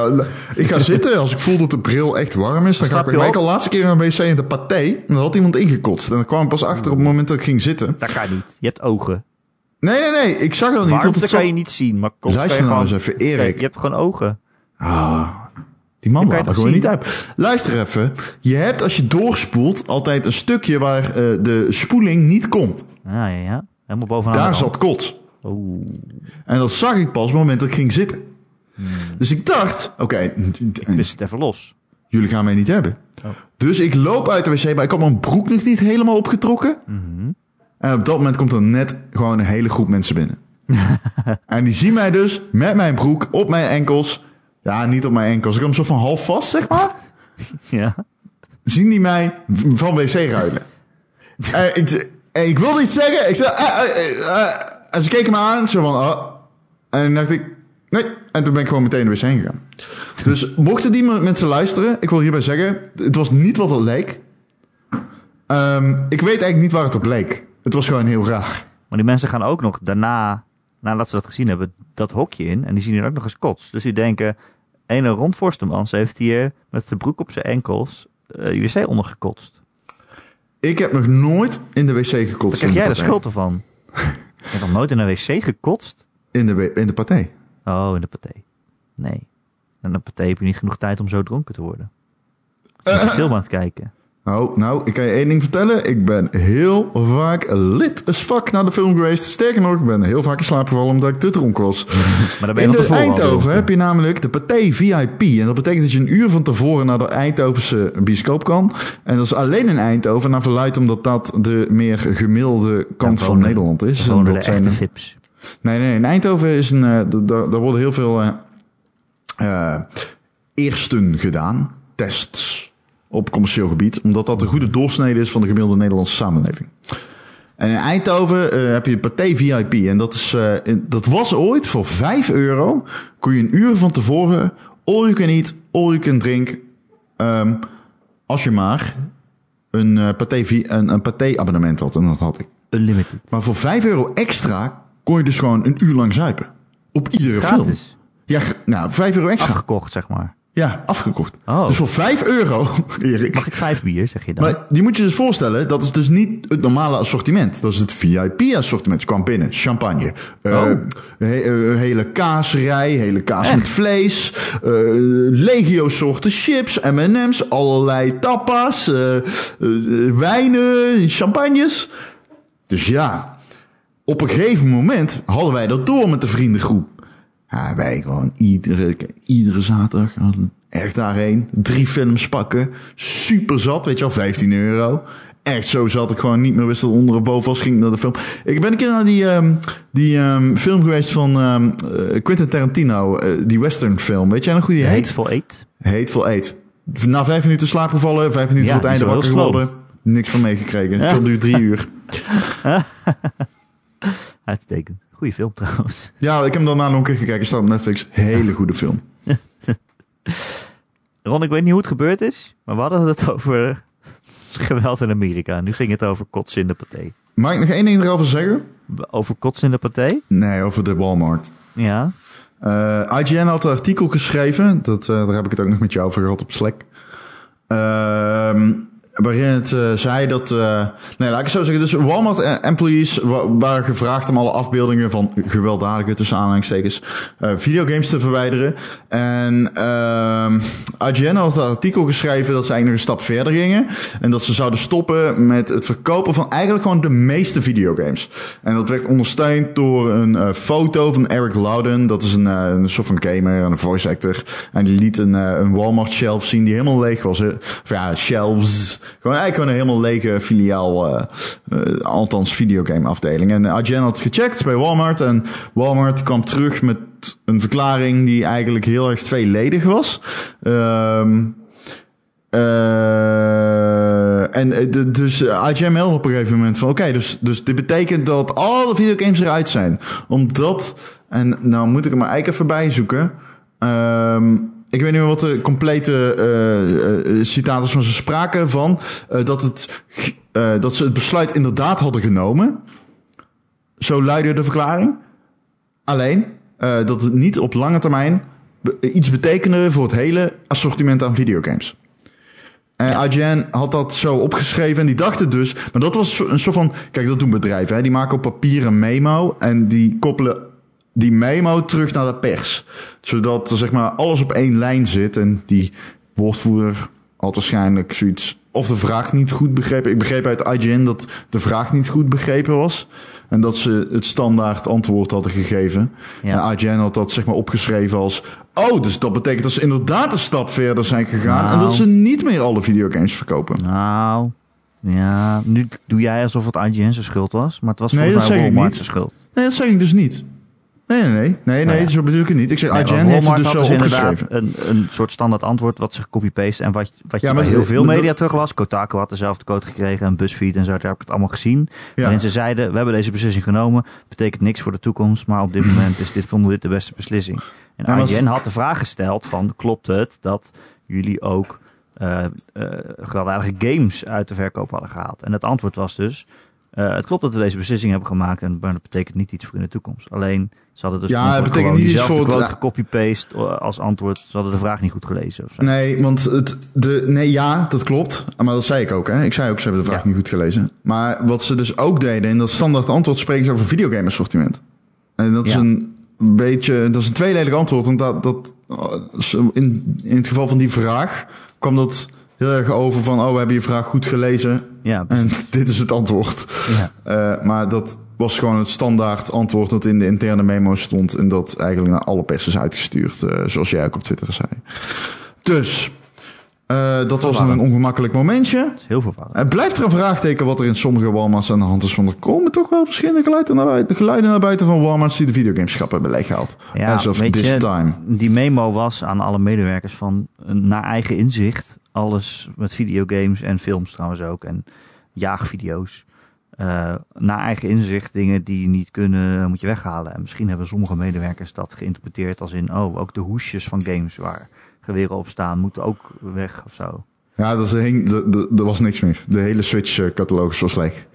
B: ik ga zitten. Als ik voel dat de bril echt warm is, dan ga ik
A: op?
B: Ik al laatste keer de wc in de paté. En dan had iemand ingekotst. En dan kwam ik pas achter op het moment dat ik ging zitten.
A: Dat kan niet. Je hebt ogen.
B: Nee, nee, nee. Ik zag dat niet. Want het
A: kan je niet zien. Maar je
B: Luister nou
A: gewoon...
B: eens even, Erik.
A: Je hebt gewoon ogen.
B: Ah, die man laat er gewoon niet uit. Luister even. Je hebt als je doorspoelt altijd een stukje waar eh, de spoeling niet komt.
A: Ja, ja, ja. Helemaal bovenaan.
B: Daar zat kots.
A: Oeh.
B: En dat zag ik pas op het moment dat ik ging zitten. Dus ik dacht, oké,
A: Ik wist het even los.
B: jullie gaan mij niet hebben.
A: Oh.
B: Dus ik loop uit de wc, maar ik had mijn broek nog niet helemaal opgetrokken.
A: Mhm.
B: En op dat moment komt er net gewoon een hele groep mensen binnen. en die zien mij dus met mijn broek op mijn enkels. Ja, niet op mijn enkels. Ik had hem zo van half vast, zeg maar.
A: Ja.
B: zien die mij van wc ruilen. en, ik, en ik wilde iets zeggen. Ik zei... eh, eh, eh. En ze keken me aan. Zo van... Oh. En toen dacht ik... Nee. En toen ben ik gewoon meteen de wc gegaan. Dus mochten die mensen luisteren... Ik wil hierbij zeggen... Het was niet wat het leek. Ehm, ik weet eigenlijk niet waar het op leek. Het was gewoon heel raar.
A: Maar die mensen gaan ook nog daarna, nadat ze dat gezien hebben, dat hokje in. En die zien er ook nog eens kots. Dus die denken, ene Ron Forstemans heeft hier met de broek op zijn enkels eh die wc ondergekotst.
B: Ik heb nog nooit in de wc gekotst.
A: krijg
B: in
A: jij de schuld ervan. Je hebt nog nooit in een wc gekotst?
B: In de, in de partij.
A: Oh, in de paté. Nee. In de paté heb je niet genoeg tijd om zo dronken te worden. Je bent een film aan het kijken.
B: Nou, nou, ik kan je één ding vertellen. Ik ben heel vaak lid as fuck naar de film geweest. Sterker nog, ik ben heel vaak in slaap gevallen omdat ik te dronken was.
A: Maar dan ben je
B: In de
A: tevoren
B: Eindhoven heb je namelijk de Pathé VIP. En dat betekent dat je een uur van tevoren naar de Eindhovense bioscoop kan. En dat is alleen in Eindhoven. Naar verluidt omdat dat de meer gemiddelde kant
A: Ja,
B: van Nederland is. En
A: de
B: dat
A: echte vips.
B: Nee, nee, in Eindhoven is een, eh, daar daar worden heel veel eh, eersten gedaan, tests op commercieel gebied, omdat dat een goede doorsnede is van de gemiddelde Nederlandse samenleving. En in Eindhoven eh, heb je Pathé VIP en dat, is, in- dat was ooit voor 5 euro, kon je een uur van tevoren all you can eat, all you can drink, ehm, als je maar een, eh Pathé, een, een Pathé abonnement had en dat had ik.
A: Unlimited.
B: Maar voor 5 euro extra kon je dus gewoon een uur lang zuipen. Op iedere film. Ja, nou, 5 euro extra.
A: Afgekocht, zeg maar.
B: Ja, afgekocht.
A: Oh.
B: Dus voor 5 euro, Erik.
A: Mag ik vijf bier, zeg je dan?
B: Maar die moet je dus voorstellen, dat is dus niet het normale assortiment. Dat is het VIP-assortiment. Je kwam binnen, champagne, eh,
A: Oh.
B: he- eh, hele kaasrij, hele kaas
A: Echt?
B: met vlees, eh, legio soorten chips, M&M's, allerlei tapas, eh, eh, wijnen, champagnes. Dus ja, op een gegeven moment hadden wij dat door met de vriendengroep. Ja, wij gewoon iedere, iedere zaterdag echt daarheen. Drie films pakken. Super zat, weet je wel, 15 euro. Echt zo zat ik gewoon niet meer wist dat onder of boven was. Ging naar de film. Ik ben een keer naar die, ehm, die ehm, film geweest van eh, Quentin Tarantino. eh, die western film. Weet jij nog hoe die heet?
A: Hateful Eight.
B: Hateful Eight. Na vijf minuten slaapgevallen. Vijf minuten
A: Ja,
B: voor het einde wakker geworden. Niks van meegekregen. De film duurt drie uur.
A: Uitstekend. Goeie film trouwens.
B: Ja, ik heb hem daarna nog een keer gekeken. Staat op Netflix. Hele goede film.
A: Ron, ik weet niet hoe het gebeurd is, maar we hadden het over geweld in Amerika. Nu ging het over kots in de paté.
B: Mag ik nog één ding erover zeggen?
A: Over kots in de paté?
B: Nee, over de Walmart.
A: Ja.
B: Eh, IGN had een artikel geschreven. Dat, eh, daar heb ik het ook nog met jou over gehad op Slack. Ehm, waarin het eh, zei dat... eh, nee, laat ik het zo zeggen. Dus Walmart-employees waren gevraagd om alle afbeeldingen van gewelddadige, tussen aanhalingstekens, eh, videogames te verwijderen. En ehm IGN had een artikel geschreven dat ze eigenlijk een stap verder gingen. En dat ze zouden stoppen met het verkopen van eigenlijk gewoon de meeste videogames. En dat werd ondersteund door een foto van Eric Loudon. Dat is een, een soort van gamer en een voice actor. En die liet een, een Walmart shelf zien die helemaal leeg was. Of ja, shelves. Gewoon eigenlijk gewoon een helemaal lege filiaal. eh eh, althans, videogame afdeling. En IGN had gecheckt bij Walmart. En Walmart kwam terug met een verklaring die eigenlijk heel erg tweeledig was. Ehm eh, en eh, dus eh, IGN meldde op een gegeven moment van... Oké, dus, dus dit betekent dat alle videogames eruit zijn. Omdat... En nou moet ik er maar eigenlijk even bij zoeken. Ik weet niet meer wat de complete eh, eh, citaat was, maar ze spraken van... eh, dat, het, eh, dat ze het besluit inderdaad hadden genomen. Zo luidde de verklaring. Alleen eh, dat het niet op lange termijn iets betekende voor het hele assortiment aan videogames. En IGN had dat zo opgeschreven en die dachten dus... Maar dat was een soort van... Kijk, dat doen bedrijven. Hè? Die maken op papier een memo en die koppelen die memo terug naar de pers. Zodat er zeg maar alles op één lijn zit en die woordvoerder had waarschijnlijk zoiets... Of de vraag niet goed begrepen. Ik begreep uit IGN dat de vraag niet goed begrepen was. En dat ze het standaard antwoord hadden gegeven.
A: Ja.
B: En IGN had dat zeg maar opgeschreven als... Oh, dus dat betekent dat ze inderdaad een stap verder zijn gegaan... en
A: Nou.
B: dat ze niet meer alle videogames verkopen.
A: Nou, ja, nu doe jij alsof het IGN zijn schuld was, maar het was
B: Nee,
A: volgens mij Walmart
B: niet.
A: zijn schuld.
B: Nee, dat zeg ik dus niet. Nee, nee, nee. Nee, nee,
A: ja.
B: zo bedoel ik het niet. Ik zeg,
A: Nee,
B: IGN heeft het dus zo
A: dus
B: opgeschreven.
A: een, een soort standaard antwoord wat ze copy-paste en wat, wat je
B: Ja, maar
A: heel veel media
B: dat-
A: terug was. Kotaku had dezelfde code gekregen en BuzzFeed en zo, daar heb ik het allemaal gezien.
B: Ja.
A: Waarin ze zeiden, we hebben deze beslissing genomen, betekent niks voor de toekomst, maar op dit moment is dit, vonden we dit de beste beslissing. En
B: Ja,
A: IGN had de vraag gesteld van, klopt het dat jullie ook eh eh, gewelddadige games uit de verkoop hadden gehaald? En het antwoord was dus, eh, het klopt dat we deze beslissing hebben gemaakt, en, maar dat betekent niet iets voor in de toekomst. Alleen, ze hadden dus
B: Ja, het betekent niet iets voor het-
A: gecopy-paste eh, als antwoord. Ze hadden de vraag niet goed gelezen. Of zo.
B: Nee, want het, de, nee, ja, dat klopt. Maar dat zei ik ook, hè. Ik zei ook, ze hebben de vraag
A: Ja.
B: niet goed gelezen. Maar wat ze dus ook deden, in dat standaard antwoord spreken ze over videogame assortiment. En dat is een beetje, dat is een tweeledig antwoord. Want dat, dat, uh, in, in het geval van die vraag kwam dat heel erg over van, oh, we hebben je vraag goed gelezen.
A: Ja,
B: En dit is het antwoord.
A: ja.
B: Eh, maar dat was gewoon het standaard antwoord dat in de interne memo stond. En dat eigenlijk naar alle pers is uitgestuurd. eh, zoals jij ook op Twitter zei. Dus, eh, dat was een ongemakkelijk momentje.
A: Heel verwarrend.
B: Het blijft er een vraagteken wat er in sommige Walmarts aan de hand is. Want er komen toch wel verschillende geluiden naar buiten, geluiden naar buiten van Walmarts die de videogameschap hebben leeggehaald.
A: Ja,
B: As of this
A: je,
B: time.
A: Die memo was aan alle medewerkers van eh, naar eigen inzicht. Alles met videogames en films trouwens ook. En jaagvideo's. Eh, naar eigen inzicht dingen die niet kunnen, moet je weghalen. En misschien hebben sommige medewerkers dat geïnterpreteerd als in... oh, ook de hoesjes van games waar geweren op staan moeten ook weg of zo.
B: Ja, dat hing- er was niks meer. De hele Switch-catalogus was leeg.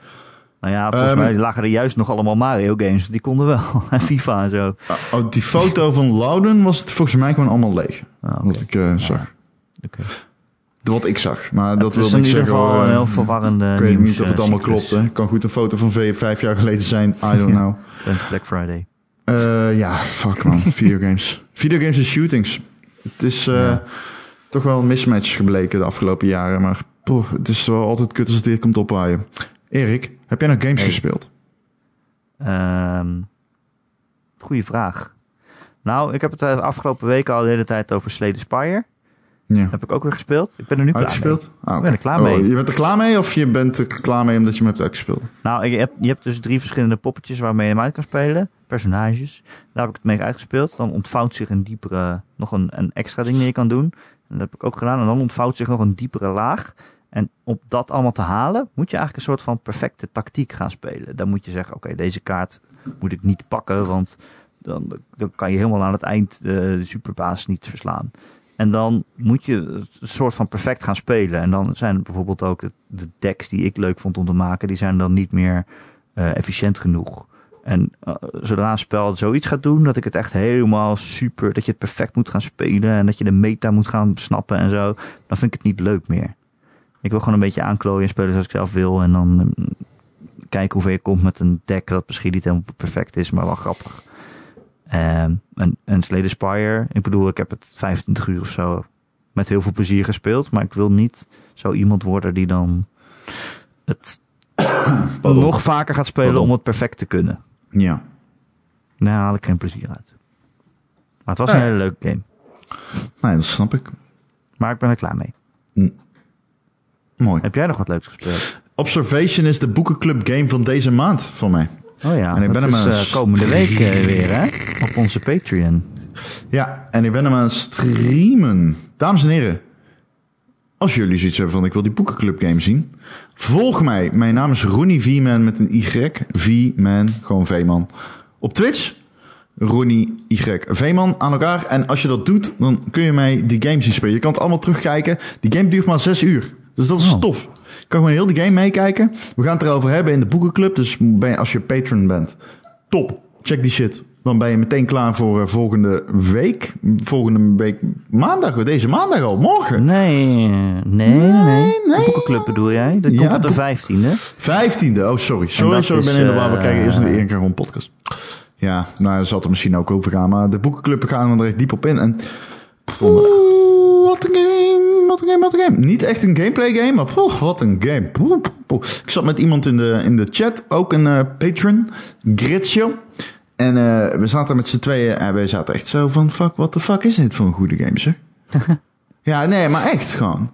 A: Nou ja, volgens
B: Ehm,
A: mij lagen er juist nog allemaal Mario games. Die konden wel. En FIFA en zo.
B: Oh, die foto van Loudon was het volgens mij gewoon allemaal leeg.
A: Ah.
B: Wat ik eh, zag.
A: Oké.
B: Wat ik zag. Maar dat wil
A: in
B: niet zeggen...
A: geval een
B: eh,
A: heel verwarrende
B: ik weet
A: nieuws,
B: niet of het
A: eh,
B: allemaal
A: cyclus.
B: klopt. Hè. Kan goed een foto van vijf jaar geleden zijn. I don't know.
A: Black Friday.
B: Eh, ja, fuck man. Videogames. Videogames en shootings. Het is eh,
A: Ja.
B: toch wel een mismatch gebleken de afgelopen jaren. Maar poh, het is wel altijd kut als het hier komt opwaaien. Erik, heb jij nog games
A: Hey.
B: gespeeld?
A: Ehm goeie vraag. Nou, ik heb het de afgelopen weken al de hele tijd over Slay the Spire.
B: Ja.
A: Heb ik ook weer gespeeld. Ik ben er nu klaar mee.
B: Uitgespeeld? Ah, oké.
A: ben er klaar
B: Oh,
A: mee.
B: je bent er klaar mee of je bent er klaar mee omdat je hem hebt uitgespeeld?
A: Nou, je hebt, je hebt dus drie verschillende poppetjes waarmee je hem uit kan spelen. Personages. Daar heb ik het mee uitgespeeld. Dan ontvouwt zich een diepere, nog een, een extra ding die je kan doen. En dat heb ik ook gedaan. En dan ontvouwt zich nog een diepere laag. En om dat allemaal te halen, moet je eigenlijk een soort van perfecte tactiek gaan spelen. Dan moet je zeggen, oké, deze kaart moet ik niet pakken, want dan, dan kan je helemaal aan het eind de, superbaas niet verslaan. En dan moet je een soort van perfect gaan spelen. En dan zijn bijvoorbeeld ook de, de decks die ik leuk vond om te maken, die zijn dan niet meer eh, efficiënt genoeg. En uh, zodra een spel zoiets gaat doen, dat ik het echt helemaal super, dat je het perfect moet gaan spelen en dat je de meta moet gaan snappen en zo, dan vind ik het niet leuk meer. Ik wil gewoon een beetje aanklooien en spelen zoals ik zelf wil en dan um, kijken hoe ver je komt met een deck dat misschien niet helemaal perfect is, maar wel grappig. Um, en, en Slade Spire, ik bedoel, ik heb het 25 uur of zo met heel veel plezier gespeeld, maar ik wil niet zo iemand worden die dan het nog vaker gaat spelen Pardon. om het perfect te kunnen.
B: Ja.
A: Daar haal ik geen plezier uit. Maar het was een hele leuke game.
B: Nee, dat snap ik.
A: Maar ik ben er klaar mee.
B: Hm. Mooi.
A: Heb jij nog wat leuks gespeeld?
B: Observation is de boekenclub game van deze maand voor mij.
A: Oh ja, en ik ben hem is, uh, komende week uh, weer hè? op onze Patreon.
B: Ja, en ik ben hem aan het streamen. Dames en heren, als jullie zoiets hebben van ik wil die boekenclub game zien, volg mij. Mijn naam is Ronnie V-Man met een Y. V-Man, gewoon V-man. Op Twitch, Ronnie Y. V-man aan elkaar. En als je dat doet, dan kun je mij die game zien spelen. Je kan het allemaal terugkijken. Die game duurt maar zes uur. Dus dat is oh. tof. Je kan gewoon heel de game meekijken. We gaan het erover hebben in de boekenclub. Dus als je patron bent, top. Check die shit. Dan ben je meteen klaar voor uh, volgende week. Volgende week maandag, deze maandag al, morgen.
A: Nee, nee, nee. nee. De boekenclub bedoel jij? Dat komt op de vijftiende.
B: Vijftiende, oh sorry. Sorry, sorry, ik ben in de war. We kijken eerst één keer gewoon podcast. Ja, nou, dat zal er misschien ook over gaan. Maar de boekenclub gaan we er echt diep op in. En, oeh, wat een game, wat een game, wat een game. Niet echt een gameplay game, maar poeh, wat een game. Poeh, poeh. Ik zat met iemand in de, in de chat, ook een uh, patron, Gritsjo. En uh, we zaten met z'n tweeën en we zaten echt zo van, fuck, what the fuck is dit voor een goede game, zeg? ja, nee, maar echt gewoon.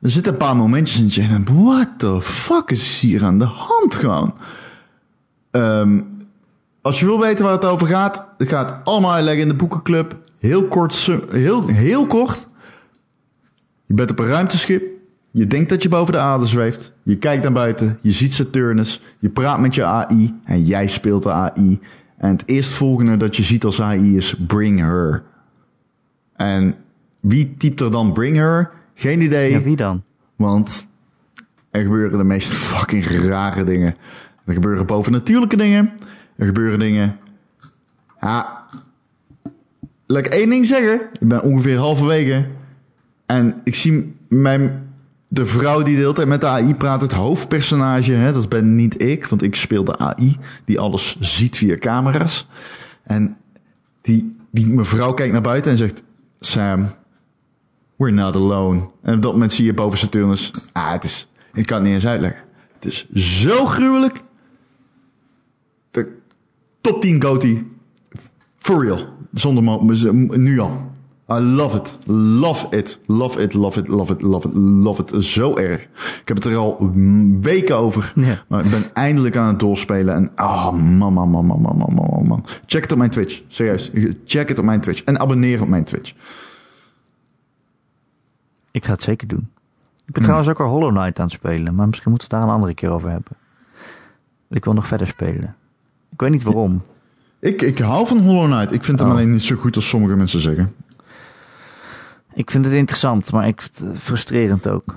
B: Er zitten een paar momentjes in je denkt, what the fuck is hier aan de hand gewoon? Um, als je wil weten waar het over gaat, het gaat allemaal uitleggen in de boekenclub. Heel kort, heel, heel kort. Je bent op een ruimteschip. Je denkt dat je boven de aarde zweeft. Je kijkt naar buiten. Je ziet Saturnus. Je praat met je AI. En jij speelt de AI. En het eerstvolgende dat je ziet als AI is Bring Her. En wie typt er dan Bring Her? Geen idee.
A: Ja, wie dan?
B: Want er gebeuren de meest fucking rare dingen. Er gebeuren bovennatuurlijke dingen. Er gebeuren dingen. Ja. Laat ik één ding zeggen. Ik ben ongeveer halverwege. En ik zie mijn de vrouw die de hele tijd met de AI praat, het hoofdpersonage, hè, dat ben niet ik, want ik speel de AI die alles ziet via camera's. En die, die mevrouw kijkt naar buiten en zegt: Sam, we're not alone. En op dat moment zie je boven Saturnus: Ah, het is, ik kan het niet eens uitleggen. Het is zo gruwelijk. De top 10 Goatee. For real. Zonder nu al. I love it. Love it. Love it, love it, love it, love it, love it. Zo erg. Ik heb het er al weken over. Ja. Maar ik ben eindelijk aan het doorspelen. En oh man, man, man, man, man, man, man, man. Check het op mijn Twitch. Serieus. Check het op mijn Twitch. En abonneer op mijn Twitch.
A: Ik ga het zeker doen. Ik ben trouwens ook al Hollow Knight aan het spelen. Maar misschien moeten we het daar een andere keer over hebben. Ik wil nog verder spelen. Ik weet niet waarom.
B: Ik, ik hou van Hollow Knight. Ik vind hem oh. alleen niet zo goed als sommige mensen zeggen.
A: Ik vind het interessant, maar ik frustrerend ook.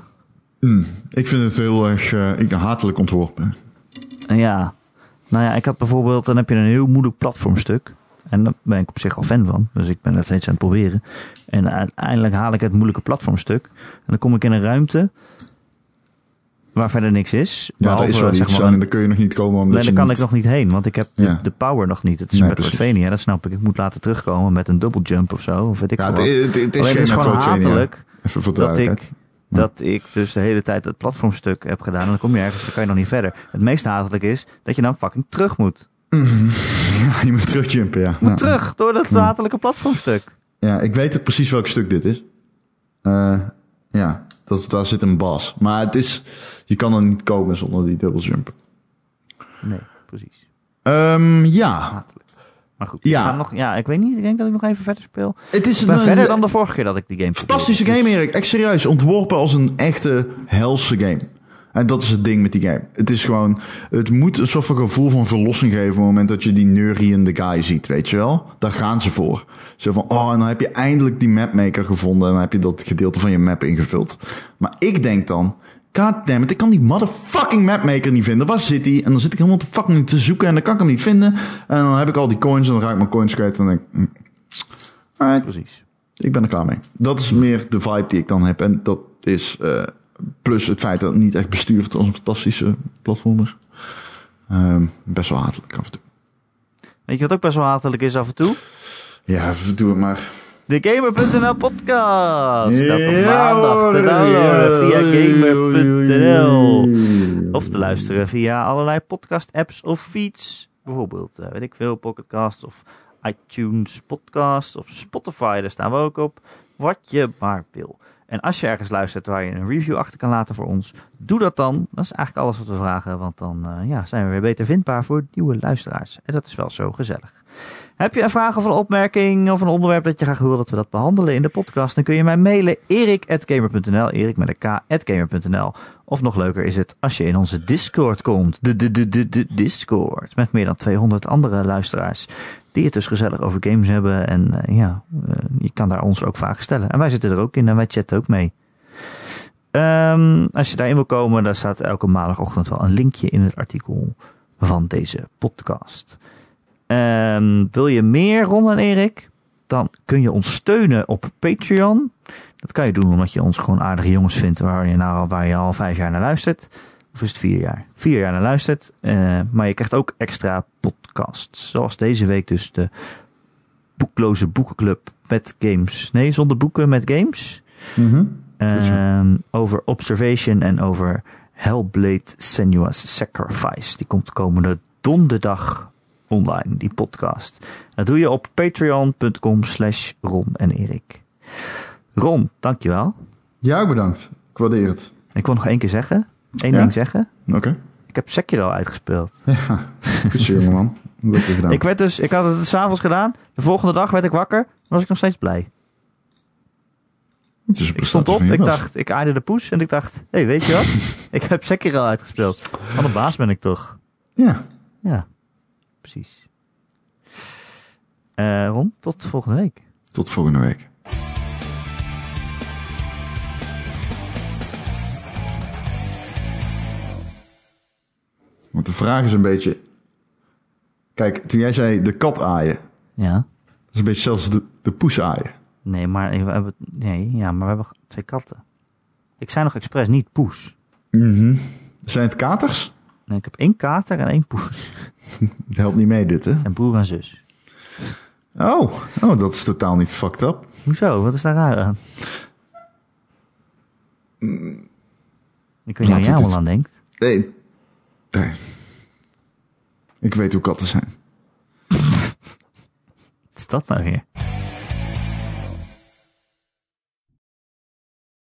B: Mm, ik vind het heel erg uh, ik hatelijk ontworpen.
A: Ja, nou ja, ik had bijvoorbeeld, dan heb je een heel moeilijk platformstuk. En daar ben ik op zich al fan van. Dus ik ben dat steeds aan het proberen. En uiteindelijk haal ik het moeilijke platformstuk. En dan kom ik in een ruimte waar verder niks is.
B: Ja, dat is wel iets en daar kun je nog niet komen. Omdat
A: nee, daar kan ik nog niet heen, want ik heb de, de power nog niet. Het is nee, Metroidvania, dat snap ik. Ik moet laten terugkomen met een double jump of zo, of weet ik ja,
B: Het, het, het, is, is gewoon hatelijk
A: dat ik, dat ik dus de hele tijd het platformstuk heb gedaan. En dan kom je ergens, dan kan je nog niet verder. Het meest hatelijk is dat je dan fucking terug moet.
B: Ja, je moet terugjumpen, ja.
A: Je moet terug door dat hatelijke platformstuk.
B: Ja, ik weet ook precies welk stuk dit is. Uh, ja, dat, daar zit een bas. Maar het is, je kan er niet komen zonder die double jump.
A: Nee, precies.
B: Um, ja.
A: Maar goed, ja. Nog, ja, ik weet niet. Ik denk dat ik nog even verder speel. Het is een, verder dan de vorige keer dat ik die game
B: Fantastische game, Erik. Echt serieus. Ontworpen als een echte helse game. En dat is het ding met die game. Het is gewoon, het moet een soort van gevoel van verlossing geven op het moment dat je die neuriënde guy ziet, weet je wel? Daar gaan ze voor. Zo van, oh, en dan heb je eindelijk die mapmaker gevonden en dan heb je dat gedeelte van je map ingevuld. Maar ik denk dan, goddammit, ik kan die motherfucking mapmaker niet vinden. Waar zit die? En dan zit ik helemaal te fucking te zoeken en dan kan ik hem niet vinden. En dan heb ik al die coins en dan ga ik mijn coins kwijt en dan denk ik... hm, alright,
A: Precies.
B: ik ben er klaar mee. Dat is meer de vibe die ik dan heb. En dat is eh, plus het feit dat het niet echt bestuurt als een fantastische platformer. Ehm, best wel hatelijk af en toe.
A: Weet je wat ook best wel hatelijk is af en toe?
B: Ja, doe het maar.
A: De Gamer.nl podcast.
B: Ja,
A: Elke maandag te downloaden via Gamer.nl. Of te luisteren via allerlei podcast apps of feeds. Bijvoorbeeld, eh, weet ik veel, Pocketcast of iTunes podcast of Spotify. Daar staan we ook op. Wat je maar wil. En als je ergens luistert waar je een review achter kan laten voor ons, doe dat dan. Dat is eigenlijk alles wat we vragen, want dan eh, ja, zijn we weer beter vindbaar voor nieuwe luisteraars. En dat is wel zo gezellig. Heb je een vraag of een opmerking of een onderwerp dat je graag wil dat we dat behandelen in de podcast, dan kun je mij mailen erik.gamer.nl, erik met een k.gamer.nl. Of nog leuker is het als je in onze Discord komt. De, de, de, de, de Discord. Met meer dan 200 andere luisteraars. Die het dus gezellig over games hebben. En eh, ja, eh, je kan daar ons ook vragen stellen. En wij zitten er ook in en wij chatten ook mee. Ehm, als je daarin wil komen, dan staat elke maandagochtend wel een linkje in het artikel van deze podcast. Ehm, wil je meer, Ron en Erik? Dan kun je ons steunen op Patreon. Dat kan je doen omdat je ons gewoon aardige jongens vindt waar je, nou, waar je al vijf jaar naar luistert. Of is het vier jaar? Vier jaar naar luistert. Eh, maar je krijgt ook extra podcasts. Zoals deze week dus de Boekloze Boekenclub met games. Nee, zonder boeken met games.
B: Mhm.
A: Ehm, over Observation en over Hellblade Senua's Sacrifice. Die komt komende donderdag online, die podcast. Dat doe je op patreon.com slash Ron en Erik. Ron, dankjewel.
B: Ja, ook bedankt. Ik waardeer het.
A: Ik wil nog één keer zeggen. Eén
B: Ja?
A: ding zeggen.
B: Oké.
A: Ik heb Sekiro uitgespeeld.
B: Ja, goed jongeman. Wat heb je gedaan?
A: Ik werd dus, ik had het s'avonds gedaan. De volgende dag werd ik wakker. Was ik nog steeds blij.
B: het is een
A: Ik stond op,
B: van
A: ik dacht, ik aaide de poes en ik dacht, hé, hey, weet je wat? ik heb Sekiro uitgespeeld. Wat een baas ben ik toch?
B: Ja,
A: Ja, precies. Eh Ron, tot volgende week.
B: tot volgende week. Want de vraag is een beetje... Kijk, toen jij zei de kat aaien...
A: Ja.
B: Dat is een beetje zelfs de, de poes aaien.
A: Nee, maar we hebben, nee, ja, maar we hebben twee katten. Ik zei nog expres niet poes.
B: Mhm. Zijn het katers?
A: Nee, ik heb één kater en één poes.
B: Het helpt niet mee dit, hè?
A: Zijn broer en zus.
B: Oh, oh, dat is totaal niet fucked up.
A: Hoezo? Wat is daar raar aan? Ik weet niet waar jij allemaal
B: dit-
A: aan denkt.
B: Nee. nee. Ik weet hoe katten zijn.
A: Wat is dat nou weer?